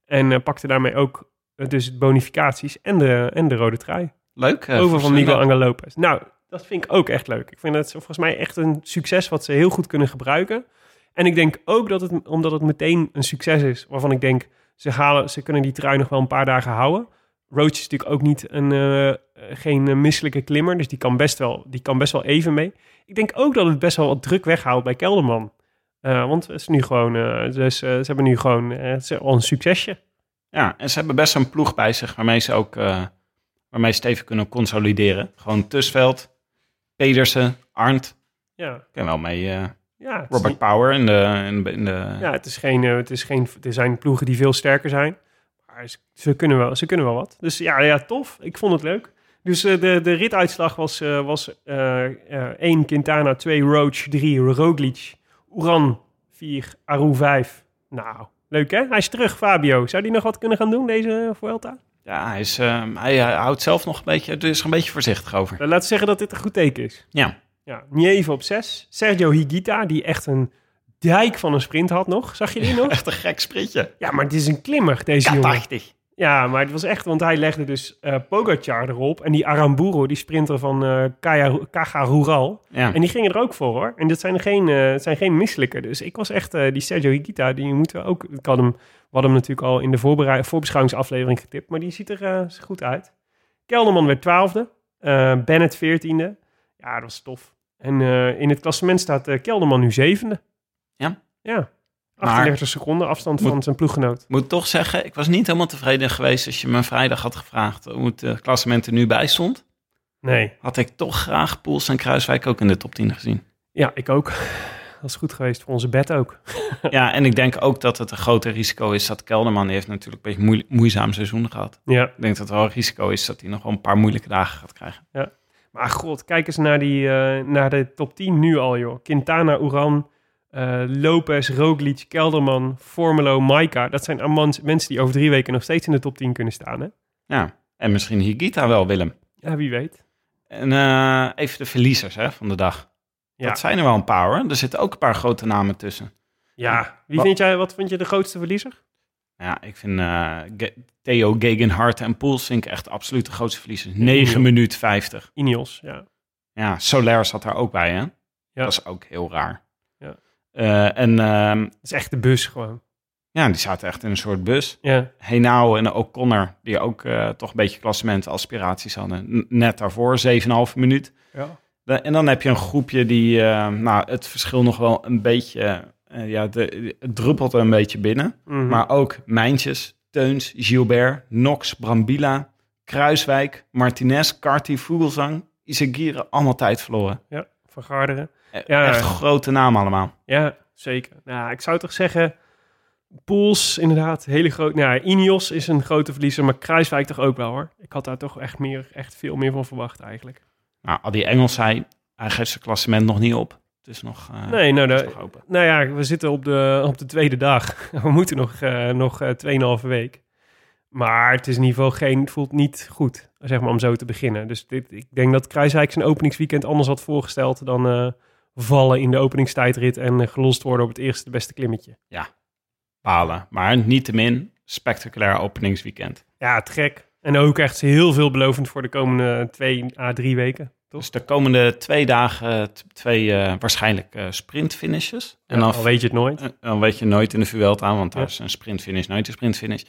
En pakte daarmee ook dus bonificaties en de, en de rode trui. leuk. Over van. Miguel Angel Lopez. Nou, dat vind ik ook echt leuk. Ik vind het volgens mij echt een succes wat ze heel goed kunnen gebruiken. En ik denk ook dat het, omdat het meteen een succes is, waarvan ik denk, ze, halen, ze kunnen die trui nog wel een paar dagen houden. Roach is natuurlijk ook niet een, eh, geen eh, misselijke klimmer, dus die kan, best wel, die kan best wel even mee. Ik denk ook dat het best wel wat druk weghaalt bij Kelderman. Eh, want het is nu gewoon, eh, dus, eh, ze hebben nu gewoon eh, het al een succesje. Ja, en ze hebben best een ploeg bij zich waarmee ze ook eh, waarmee ze even kunnen consolideren. Gewoon Tusveld, Pedersen, Arndt. Ja, Ken wel mee. eh, ja, Robert niet- Power in de, in de, in de Ja, het is geen, eh, het is geen, er zijn ploegen die veel sterker zijn. Maar ze, ze kunnen, wel, ze kunnen wel wat. Dus ja, ja, tof. Ik vond het leuk. Dus eh, de, de rituitslag was, eh was eh, eh, 1 Quintana, 2 Roach, 3 Roglic, Uran 4, Aru 5. Nou, leuk hè? Hij is terug, Fabio. Zou die nog wat kunnen gaan doen, deze Vuelta? Ja, hij, is, eh, hij, hij houdt zelf nog een beetje, er is er een beetje voorzichtig over. Nou, laten we zeggen dat dit een goed teken is. Ja, Ja, Nieve op 6. Sergio Higuita, die echt een dijk van een sprint had nog. Zag je die nog? echt een gek sprintje. Ja, maar het is een klimmer, deze jongen. K80. Ja, maar het was echt, want hij legde dus eh Pogacar erop. En die Aramburu, die sprinter van eh Kaya, Caja Rural. Ja. En die gingen er ook voor hoor. En dit zijn geen, eh, het zijn geen misselijke. Dus ik was echt, eh, die Sergio Higuita, die moeten we ook... Ik had hem, we hadden hem natuurlijk al in de voorbeschouwingsaflevering getipt. Maar die ziet er eh, goed uit. Kelderman werd twaalfde. eh Bennett veertiende. Ja, dat was tof. En eh, in het klassement staat eh, Kelderman nu zevende. Ja? Ja. Maar- 38 seconden afstand Moet- van zijn ploeggenoot. Moet toch zeggen, ik was niet helemaal tevreden geweest als je me vrijdag had gevraagd hoe het eh, klassement er nu bij stond. Nee. Had ik toch graag Poels en Kruiswijk ook in de top 10 gezien. Ja, ik ook. Dat is goed geweest voor onze bed ook. ja, en ik denk ook dat het een groter risico is dat Kelderman heeft natuurlijk een beetje moe- moeizaam seizoen gehad. Ja. Ik denk dat het wel een risico is dat hij nog wel een paar moeilijke dagen gaat krijgen. Maar god, kijk eens naar, die, eh, naar de top 10 nu al, joh. Quintana, Uran, eh, Lopez, Roglic, Kelderman, Formelo, Maika. Dat zijn allemaal mensen die over drie weken nog steeds in de top 10 kunnen staan, hè? Ja, en misschien Higita wel, Willem. Ja, wie weet. En eh, even de verliezers hè, van de dag. Ja, Dat zijn er wel een paar hoor. Er zitten ook een paar grote namen tussen. ja. wie Wat- vind jij, wat vind je de grootste verliezer? Ja, ik vind eh, Theo Gegenhardt en Poels vind ik echt absoluut de grootste verliezers. 9 Ja. minuut 50. Ineos, ja. Ja, Soler zat daar ook bij, hè? Ja. Dat is ook heel raar. Eh, en Dat is echt de bus gewoon. ja, die zaten echt in een soort bus. Ja, Henao en O'Connor, die ook eh, toch een beetje klassement aspiraties hadden. Net daarvoor, 7,5 minuut. ja. En dan heb je een groepje die, eh, nou, het verschil nog wel een beetje, ja, de, het druppelt er een beetje binnen. Mhm. Maar ook Mijntjes, Teuns, Gilbert, Nox, Brambila, Kruiswijk, Martinez, Carty, Vogelsang, Isagire, allemaal tijd verloren. ja. Eh, Ja. Echt grote namen allemaal. Ja, zeker. Nou, ik zou toch zeggen... Pools, inderdaad, hele groot. Nou, Ineos is een grote verliezer, maar Kruiswijk toch ook wel, hoor. Ik had daar toch echt, meer, echt veel meer van verwacht, eigenlijk. Nou, al die Engels zei, hij geeft zijn klassement nog niet op. Het is nog, eh, Nee, nou, de, nog open. nou ja, we zitten op de, op de tweede dag. We moeten nog, eh nog eh 2,5 week. Maar het is in ieder geval geen, het voelt niet goed, zeg maar, om zo te beginnen. Dus dit, ik denk dat Kruiswijk zijn openingsweekend anders had voorgesteld dan eh, vallen in de openingstijdrit en eh, gelost worden op het eerste beste klimmetje. Balen. Maar niettemin, spectaculair openingsweekend. Ja, trek. En ook echt heel veelbelovend voor de komende twee à drie weken. Toch? Dus de komende twee dagen twee eh, waarschijnlijk eh sprintfinishes. En Ja, dan, weet je het nooit. dan weet je nooit in de Vuelta, want daar Ja. is een sprintfinish, nooit een sprintfinish.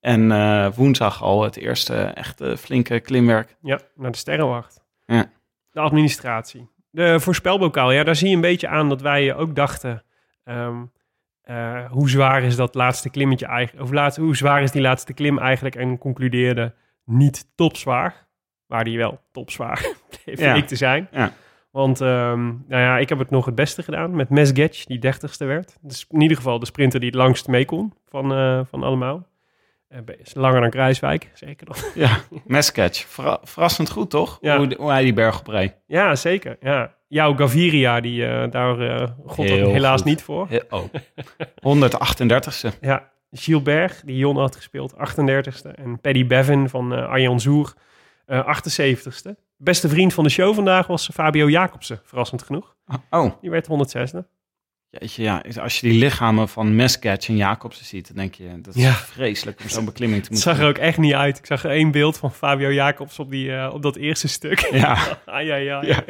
En woensdag al het eerste echte flinke klimwerk. Ja, naar de sterrenwacht. Ja. De administratie. De voorspelbokaal, ja, daar zie je een beetje aan dat wij ook dachten... ehm, eh, hoe zwaar is dat laatste klimmetje eigenlijk... Of laat, hoe zwaar is die laatste klim eigenlijk? En concludeerde niet topzwaar. Maar die wel topzwaar bleef Ja. ik te zijn. Ja. Want ehm, nou ja, ik heb het nog het beste gedaan met Mesgetch, die dertigste werd. Dus in ieder geval de sprinter die het langst mee kon van, eh, van allemaal. Eh, langer dan Kruiswijk, zeker nog. Ja, Mescatch. Verra- verrassend goed, toch? Ja. Hoe, hoe hij die berg opreed. Ja, zeker. Ja. Jouw Gaviria, die eh, daar eh god helaas goed. niet voor. Oh. 138ste. Ja, Gilbert, die Jon had gespeeld, 38ste. En Paddy Bevin van eh Arjan Zoer, eh 78ste. Beste vriend van de show vandaag was Fabio Jacobsen, verrassend genoeg. Oh, Die werd 106ste. Jeetje, ja. Als je die lichamen van Mescatch en Jacobsen ziet, dan denk je, dat is Ja. vreselijk om zo'n beklimming te Het moeten zag er ook echt niet uit. Ik zag er één beeld van Fabio Jacobs op, die, eh, op dat eerste stuk. Ja, ai. Ja.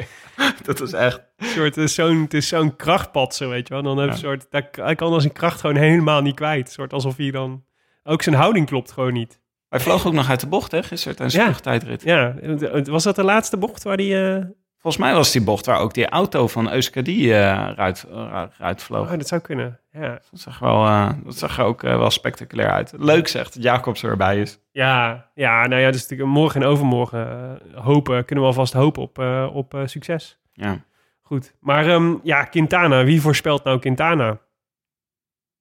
dat is echt... Een soort, het is zo'n, het is zo'n krachtpad, zo weet je wel. Dan heb je Ja. een soort, daar- hij kan als zijn kracht gewoon helemaal niet kwijt. Een soort alsof hij dan... Ook zijn houding klopt gewoon niet. Hij vloog ook nog uit de bocht, hè, gisteren tijdens de Ja. vluchttijdrit. Ja, was dat de laatste bocht waar hij... eh Volgens mij was die bocht waar ook die auto van Euskadi eh eruit, eruit vloog. oh, dat zou kunnen. Ja, Dat zag, wel, eh, dat zag er ook eh, wel spectaculair uit. Leuk zegt dat Jacobs erbij is. ja, ja nou ja, dus morgen en overmorgen eh, hopen, kunnen we alvast hopen op, eh, op eh, succes. Ja. Goed, maar ehm, ja, Quintana. Wie voorspelt nou Quintana?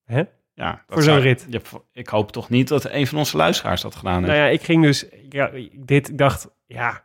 Hè? Ja, Voor zo'n rit. Ik hoop toch niet dat een van onze luisteraars dat gedaan heeft. Nou ja, ik ging dus, ja, dit, dacht, ja,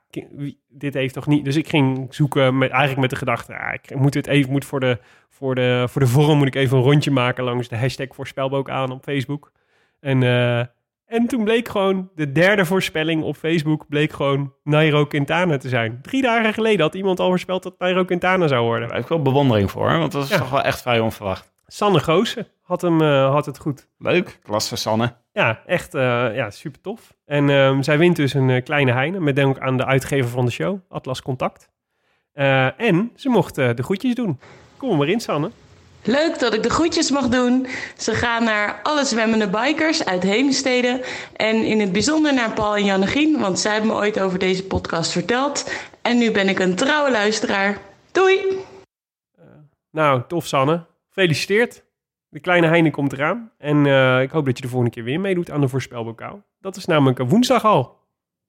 dit heeft toch niet. Dus ik ging zoeken met eigenlijk met de gedachte, ja, ik moet het even, moet voor de, voor de, voor de vorm moet ik even een rondje maken langs de hashtag voorspelboek aan op Facebook. En, eh, en toen bleek gewoon de derde voorspelling op Facebook bleek gewoon Nairo Quintana te zijn. Drie dagen geleden had iemand al voorspeld dat Nairo Quintana zou worden. Daar heb ik wel bewondering voor, want dat is Ja. toch wel echt vrij onverwacht. Sanne Goosen had, hem, eh, had het goed. Leuk, klasse Sanne. Ja, echt eh, ja, super tof. En ehm, zij wint dus een eh, kleine heine met dank aan de uitgever van de show, Atlas Contact. Eh, en ze mocht eh, de groetjes doen. Kom maar in, Sanne. Leuk dat ik de groetjes mag doen. Ze gaan naar alle zwemmende bikers uit Heemstede. En in het bijzonder naar Paul en Jannegien, want zij hebben me ooit over deze podcast verteld. En nu ben ik een trouwe luisteraar. Doei! Nou, tof, Sanne. Gefeliciteerd. De kleine heine komt eraan. En eh, ik hoop dat je de volgende keer weer meedoet aan de voorspelbokaal. Dat is namelijk woensdag al.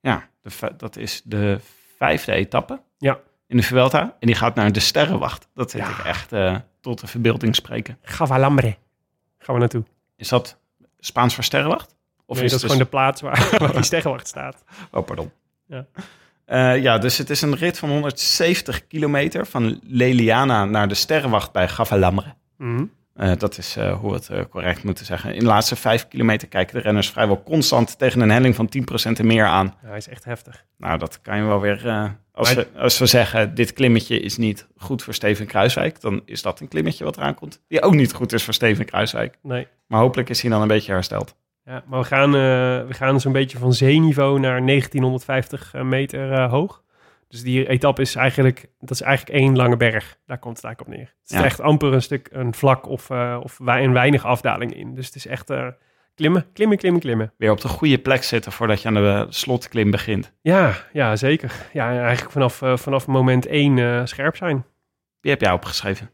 Ja, de, dat is de vijfde etappe Ja. in de Vuelta. En die gaat naar de Sterrenwacht. Dat Ja. ik echt eh, tot de verbeelding spreken. Gavalambre. Gaan we naartoe. Is dat Spaans voor Sterrenwacht? Of nee, dat is het gewoon de plaats waar, waar die sterrenwacht staat. Oh, pardon. Ja. Eh, ja, dus het is een rit van 170 kilometer van Leliana naar de Sterrenwacht bij Gavalambre. Mhm. Eh, dat is eh, hoe we het eh, correct moeten zeggen. In de laatste vijf kilometer kijken de renners vrijwel constant tegen een helling van 10% en meer aan. Ja, hij is echt heftig. Nou, dat kan je wel weer... als, Maar- we, als we zeggen, dit klimmetje is niet goed voor Steven Kruiswijk... dan is dat een klimmetje wat eraan komt. Die ook niet goed is voor Steven Kruiswijk. Nee. Maar hopelijk is hij dan een beetje hersteld. Ja, maar we gaan, we gaan zo'n beetje van zeeniveau naar 1950 meter hoog. Dus die etappe is eigenlijk, dat is eigenlijk één lange berg. Daar komt het eigenlijk op neer. Het is Ja. echt amper een stuk, een vlak of, eh of een weinig afdaling in. Dus het is echt eh, klimmen, klimmen, klimmen, klimmen. Weer op de goede plek zitten voordat je aan de slotklim begint. Ja, ja zeker. Ja, en eigenlijk vanaf, eh, vanaf moment één scherp zijn. Wie heb jij opgeschreven?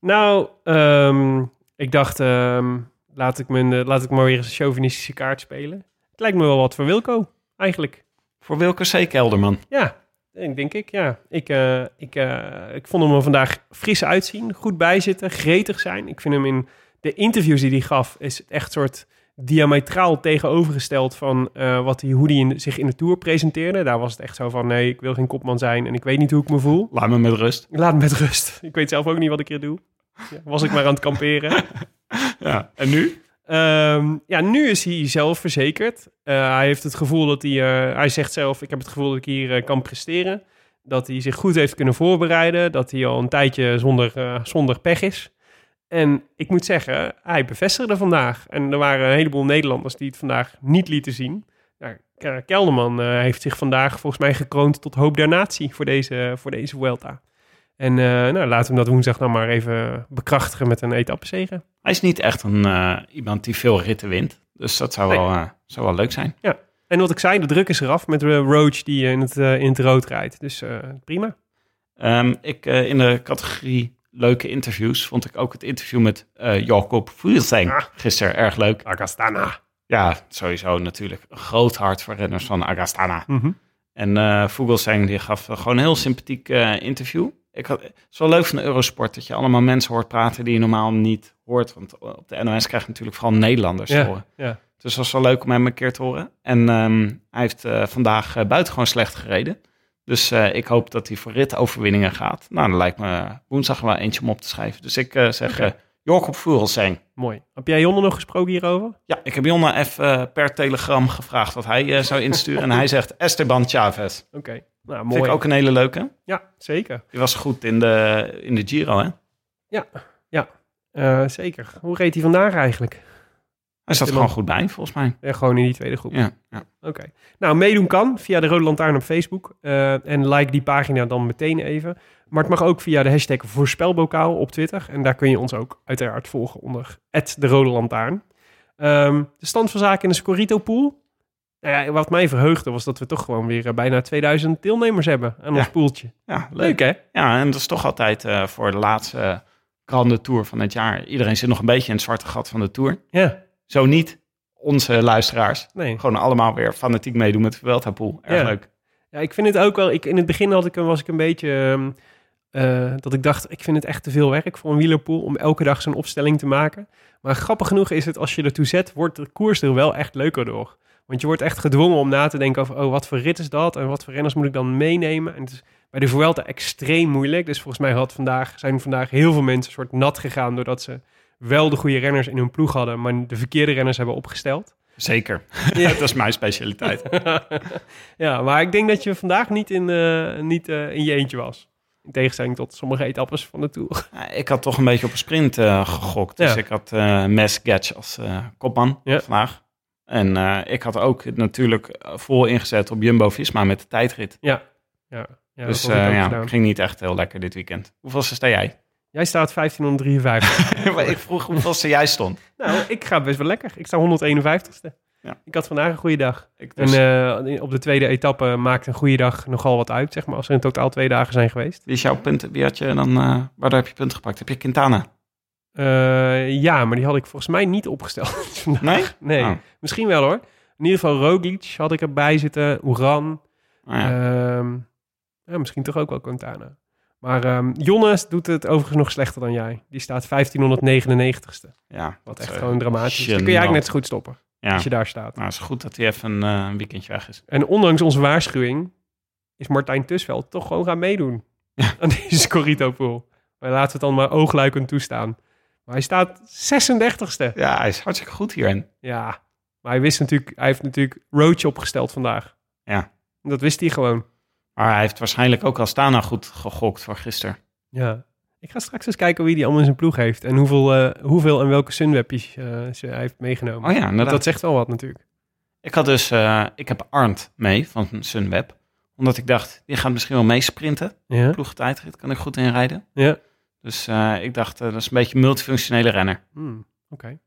Nou, ehm, ik dacht, ehm, laat, ik mijn, laat ik maar weer eens een chauvinistische kaart spelen. Het lijkt me wel wat voor Wilco, eigenlijk. Voor Wilke C. Kelderman. Ja, denk ik, ja. Ik, eh, ik, eh, ik vond hem er vandaag fris uitzien, goed bijzitten, gretig zijn. Ik vind hem in de interviews die hij gaf, is het echt soort diametraal tegenovergesteld van eh, wat hij, hoe hij in, zich in de Tour presenteerde. Daar was het echt zo van, nee, ik wil geen kopman zijn en ik weet niet hoe ik me voel. Laat me met rust. Laat me met rust. Ik weet zelf ook niet wat ik hier doe. Ja, was ik maar aan het kamperen. Ja, en nu? Ehm, ja, nu is hij zelfverzekerd. Eh hij heeft het gevoel dat hij... eh, hij zegt zelf, ik heb het gevoel dat ik hier eh, kan presteren. Dat hij zich goed heeft kunnen voorbereiden. Dat hij al een tijdje zonder, zonder pech is. En ik moet zeggen, hij bevestigde vandaag. En er waren een heleboel Nederlanders die het vandaag niet lieten zien. Nou, Kelderman heeft zich vandaag volgens mij gekroond tot hoop der natie voor deze, voor deze Vuelta. En eh, nou, laten we hem dat woensdag nou maar even bekrachtigen met een etappezege. Hij is niet echt een, eh, iemand die veel ritten wint. Dus dat zou, Nee. wel, eh, zou wel leuk zijn. En wat ik zei, de druk is eraf met eh, Roach die in het, in het rood rijdt. Dus prima. Ehm, ik, in de categorie leuke interviews vond ik ook het interview met Jacob Fuglsang Ah. gisteren erg leuk. Agastana. Ja, sowieso natuurlijk een groot hart voor renners van Agastana. Mhm. En eh Vogelsang die gaf gewoon een heel sympathiek interview. Ik had, het is wel leuk van de Eurosport dat je allemaal mensen hoort praten die je normaal niet hoort. Want op de NOS krijg je natuurlijk vooral Nederlanders te Ja, horen. ja. Dus dat was wel leuk om hem een keer te horen. En ehm, hij heeft eh, vandaag uh, buitengewoon slecht gereden. Dus eh, ik hoop dat hij voor ritoverwinningen gaat. Nou, dan lijkt me woensdag wel eentje om op te schrijven. Dus ik zeg eh Jork op Vogelsang. Mooi. Heb jij Jonne nog gesproken hierover? Ja, ik heb Jonna even per telegram gevraagd wat hij zou insturen. en hij zegt Esteban Chavez. Oké. Nou, Vind mooi. ik ook een hele leuke. Ja, zeker. Die was goed in de, in de Giro, hè? Eh, zeker. Hoe reed hij vandaag eigenlijk? Hij zat er gewoon goed bij, volgens mij. Ja, gewoon in die tweede groep. Ja, ja. Oké. Nou, meedoen kan via de Rode Lantaarn op Facebook. Eh, en like die pagina dan meteen even. Maar het mag ook via de hashtag voorspelbokaal op Twitter. En daar kun je ons ook uiteraard volgen onder de Rode Lantaarn. Ehm, de stand van zaken in de Scorito pool. Nou ja, wat mij verheugde was dat we toch gewoon weer eh, bijna 2000 deelnemers hebben aan Ja. ons poeltje. ja, leuk. Leuk hè? Ja, en dat is toch altijd eh, voor de laatste grande tour van het jaar. Iedereen zit nog een beetje in het zwarte gat van de tour. Ja, Zo niet onze luisteraars. nee. Gewoon allemaal weer fanatiek meedoen met Vuelta pool. Erg Ja. leuk. Ja, ik vind het ook wel. Ik, in het begin had ik, een- was ik een beetje. ehm, eh, dat ik dacht, ik vind het echt te veel werk voor een wielerpool om elke dag zo'n opstelling te maken. Maar grappig genoeg is het, als je ertoe zet, wordt de koers er wel echt leuker door. Want je wordt echt gedwongen om na te denken over, oh, wat voor rit is dat? En wat voor renners moet ik dan meenemen? En het is bij de Vuelta extreem moeilijk. Dus volgens mij had vandaag, zijn vandaag heel veel mensen soort nat gegaan... doordat ze wel de goede renners in hun ploeg hadden... maar de verkeerde renners hebben opgesteld. Zeker. Ja. dat is mijn specialiteit. ja, maar ik denk dat je vandaag niet in, eh, niet, eh, in je eentje was. In tegenstelling tot sommige etappes van de Tour. Ik had toch een beetje op een sprint eh, gegokt. Dus Ja. ik had Mes Gatch als kopman Ja. vandaag. En eh, ik had ook natuurlijk eh, vol ingezet op Jumbo-Visma met de tijdrit. Ja, ja, ja dus dat eh, ja, ging niet echt heel lekker dit weekend. Hoeveel sta jij? Jij staat 1553. Maar ik vroeg hoeveel jij stond. nou, ik ga best wel lekker. Ik sta 151ste. Ja. Ik had vandaag een goede dag. Ik dus, En eh, op de tweede etappe maakt een goede dag nogal wat uit, zeg maar. Als er in totaal twee dagen zijn geweest. wie is jouw punt? Wie had je dan, waardoor heb je punten gepakt? Heb je Quintana? Eh, ja, maar die had ik volgens mij niet opgesteld. vandaag. Nee? Nee, Oh. misschien wel hoor. In ieder geval Roglic had ik erbij zitten. Oeran. Oh, ja. Ehm, ja, misschien toch ook wel Quintana. Maar ehm Jonnes doet het overigens nog slechter dan jij. Die staat 1599ste. ja, Wat echt gewoon eh, dramatisch is. Dan kun je eigenlijk net zo goed stoppen Ja, als je daar staat. nou, het is goed dat hij even eh, een weekendje weg is. En ondanks onze waarschuwing is Martijn Tusveld toch gewoon gaan meedoen Ja. aan deze Scorito pool. Maar laten we het dan maar oogluikend toestaan. Maar hij staat 36ste. Ja, hij is hartstikke goed hierin. Ja, maar hij wist natuurlijk, hij heeft natuurlijk Roach opgesteld vandaag. Ja. Dat wist hij gewoon. Maar hij heeft waarschijnlijk ook Astana goed gegokt voor gisteren. Ja. Ik ga straks eens kijken wie die allemaal in zijn ploeg heeft. En hoeveel, eh, hoeveel en welke Sunwebjes eh, ze hij heeft meegenomen. Oh ja, inderdaad. dat zegt wel wat natuurlijk. Ik had dus, eh, ik heb Arndt mee van Sunweb. Omdat ik dacht, die gaat misschien wel meesprinten. Ja, Ploegtijdrit kan ik goed inrijden. ja. Dus eh, ik dacht, eh, dat is een beetje een multifunctionele renner. Hmm, Oké.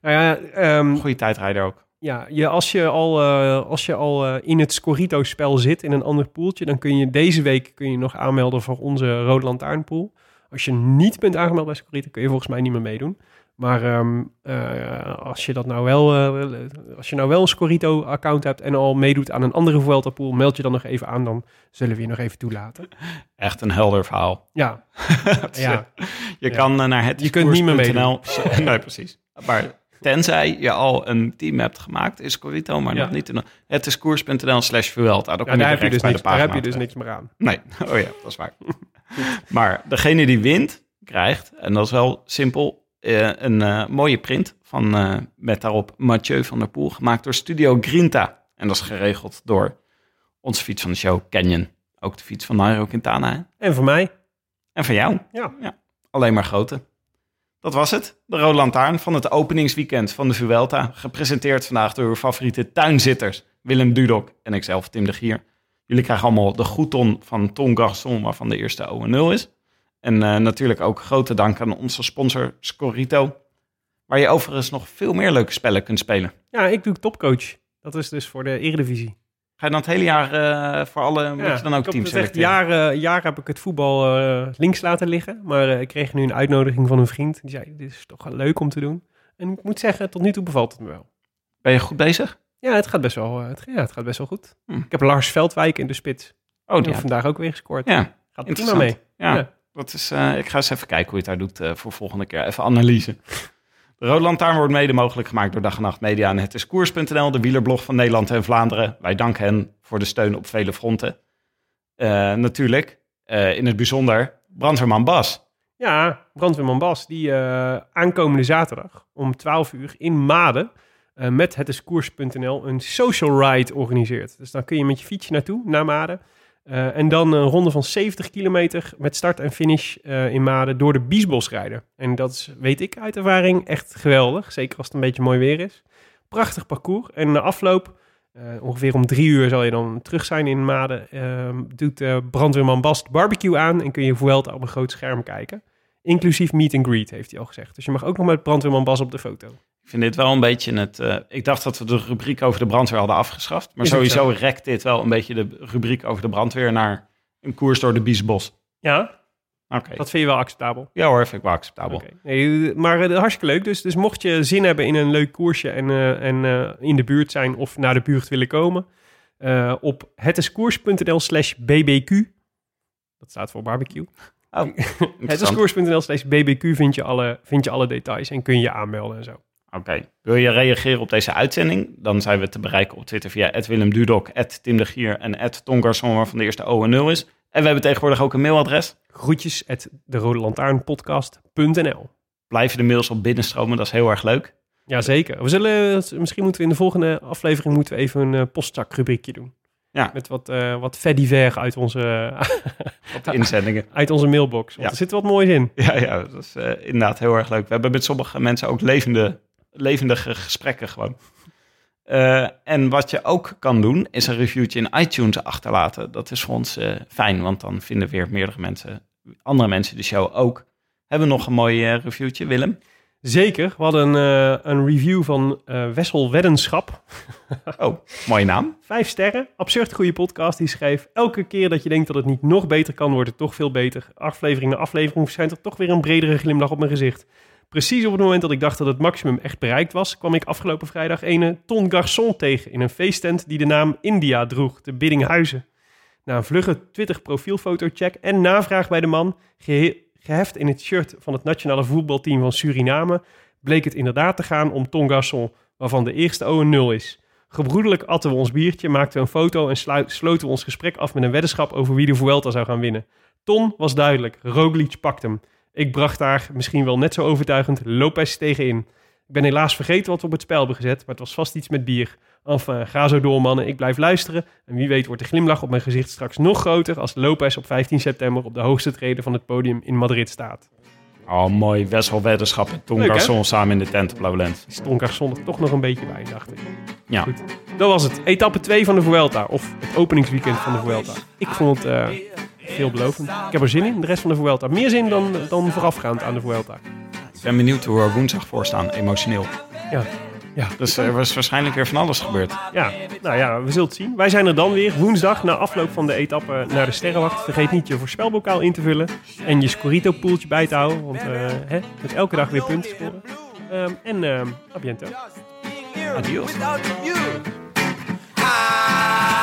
Nou ja, ehm, Goede tijdrijder ook. ja je, als je al, eh, als je al in het Scorito-spel zit, in een ander poeltje, dan kun je deze week kun je nog aanmelden voor onze Rode Lantaarnpool. Als je niet bent aangemeld bij Scorito, kun je volgens mij niet meer meedoen. Maar ehm, eh, als je dat nou wel, eh, als je nou wel een Scorito-account hebt en al meedoet aan een andere Vuelta-pool, meld je dan nog even aan, dan zullen we je nog even toelaten. Echt een helder verhaal. Ja, ja. Je Ja. kan eh, naar het Je kunt niet meer meedoen. nee, precies. Maar tenzij je al een team hebt gemaakt, is Corito, maar Ja. nog niet. In, het is koers.nl slash Vuelta. Daar, Ja, kom daar, heb je dus niks, daar heb je dus niks meer aan. Nee, oh ja, dat is waar. maar degene die wint, krijgt, en dat is wel simpel, eh, een eh, mooie print van, eh, met daarop Mathieu van der Poel, gemaakt door Studio Grinta. En dat is geregeld door onze fiets van de show, Canyon. Ook de fiets van Nairo Quintana. hè? En voor mij, En van jou. Ja. Alleen maar grote. Dat was het. De Rode Lantaarn van het openingsweekend van de Vuelta. Gepresenteerd vandaag door uw favoriete tuinzitters. Willem Dudok en ikzelf, Tim de Gier. Jullie krijgen allemaal de goedton van Ton Garçon, waarvan de eerste O&0 is. En eh, natuurlijk ook grote dank aan onze sponsor Scorito. Waar je overigens nog veel meer leuke spellen kunt spelen. ja, ik doe topcoach. Dat is dus voor de Eredivisie. Ga je dan het hele jaar eh, voor alle... moet je dan ook teams selecteren? jaren, jaren heb ik het voetbal eh, links laten liggen. Maar ik kreeg nu een uitnodiging van een vriend. Die zei, dit is toch wel leuk om te doen. En ik moet zeggen, tot nu toe bevalt het me wel. Ben je goed bezig? Ja, het gaat best wel, het, ja, het gaat best wel goed. Hm. Ik heb Lars Veldwijk in de spits. Oh, Die ja. heeft vandaag ook weer gescoord. Ja, Gaat prima mee. Ja, Ja. Dat is, eh, ik ga eens even kijken hoe je het daar doet eh, voor volgende keer. Even analyse. De Rode Lantaarn wordt mede mogelijk gemaakt door Dag en Nacht Media en Het is Koers.nl, de wielerblog van Nederland en Vlaanderen. Wij danken hen voor de steun op vele fronten. Eh, natuurlijk, in het bijzonder, brandweerman Bas. Ja, brandweerman Bas, die aankomende zaterdag om 12 uur in Maden met het is koers.nl een social ride organiseert. Dus dan kun je met je fietsje naartoe, naar Maden. Eh, en dan een ronde van 70 kilometer met start en finish eh, in Maden door de Biesbos rijden. En dat is, weet ik uit ervaring, echt geweldig. Zeker als het een beetje mooi weer is. Prachtig parcours. En na afloop, eh, ongeveer om drie uur zal je dan terug zijn in Maden, eh, doet brandweerman Bas de barbecue aan en kun je Vuelta op een groot scherm kijken. Inclusief meet and greet, heeft hij al gezegd. Dus je mag ook nog met brandweerman Bas op de foto. Ik vind dit wel een beetje het... eh, ik dacht dat we de rubriek over de brandweer hadden afgeschaft. Maar Is sowieso rekt dit wel een beetje de rubriek over de brandweer naar een koers door de Biesbos. Ja, Oké. dat vind je wel acceptabel. Ja hoor, vind ik wel acceptabel. Nee, maar uh, hartstikke leuk. Dus, dus mocht je zin hebben in een leuk koersje en, uh, en in de buurt zijn of naar de buurt willen komen, op hetiskoers.nl slash bbq. Dat staat voor barbecue. Oh, hetiskoers.nl slash bbq vind je, alle, vind je alle details en kun je aanmelden en zo. Oké. Okay. Wil je reageren op deze uitzending? Dan zijn we te bereiken op Twitter via Willem Dudok, Tim de Gier en Ton Garçon, waarvan de eerste O en 0 is. En we hebben tegenwoordig ook een mailadres. Groetjes at de Rode Lantaarnpodcast.nl Blijven de mails op binnenstromen, dat is heel erg leuk. Jazeker. We zullen, misschien moeten we in de volgende aflevering moeten we even een uh, postzakrubriekje doen. Ja. Met wat, uh, wat ver uit onze, wat inzendingen. uit onze mailbox. Want Ja. er zit wat moois in. Ja, ja, dat is uh, inderdaad heel erg leuk. We hebben met sommige mensen ook levende, levendige gesprekken gewoon. Uh, en wat je ook kan doen, is een reviewtje in iTunes achterlaten. Dat is voor ons uh, fijn, want dan vinden weer meerdere mensen, andere mensen de show ook. Hebben we nog een mooi uh, reviewtje, Willem? Zeker. We hadden een, een review van Wessel Weddenschap. oh, mooie naam. Vijf sterren. Absurd goede podcast. Die schreef, elke keer dat je denkt dat het niet nog beter kan, wordt het toch veel beter. Aflevering na aflevering verschijnt er toch weer een bredere glimlach op mijn gezicht. Precies op het moment dat ik dacht dat het maximum echt bereikt was, kwam ik afgelopen vrijdag ene Ton Garçon tegen in een feesttent die de naam India droeg, te Biddinghuizen. Na een vlugge Twitter profielfoto-check en navraag bij de man, gehe geheft in het shirt van het nationale voetbalteam van Suriname, bleek het inderdaad te gaan om Ton Garçon, waarvan de eerste O een 0 is. Gebroedelijk atten we ons biertje, maakten we een foto en sloten we ons gesprek af met een weddenschap over wie de Vuelta zou gaan winnen. Ton was duidelijk, Roglic pakt hem. Ik bracht daar misschien wel net zo overtuigend Lopez tegenin. Ik ben helaas vergeten wat we op het spel hebben gezet, maar het was vast iets met bier. Enfin, ga zo door mannen, ik blijf luisteren. En wie weet wordt de glimlach op mijn gezicht straks nog groter als Lopez op 15 september op de hoogste treden van het podium in Madrid staat. Oh, mooi. Wessel Weddenschap en Ton Garçon samen in de tent op Lowlands. Is Ton Garçon er toch nog een beetje bij, dacht ik. Ja. Goed. Dat was het. Etappe 2 van de Vuelta, of het openingsweekend van de Vuelta. Ik vond het uh, veelbelovend. Ik heb er zin in, de rest van de Vuelta. Meer zin dan, dan voorafgaand aan de Vuelta. Ik ben benieuwd hoe we er woensdag voor staan, emotioneel. Ja. Ja. Dus er was waarschijnlijk weer van alles gebeurd. Ja, nou ja, we zullen het zien. Wij zijn er dan weer woensdag na afloop van de etappe naar de Sterrenwacht. Vergeet niet je voorspelbokaal in te vullen en je Scorito-poeltje bij te houden. Want uh, hè, met elke dag weer punten scoren. Um, en um, a biento. Adios.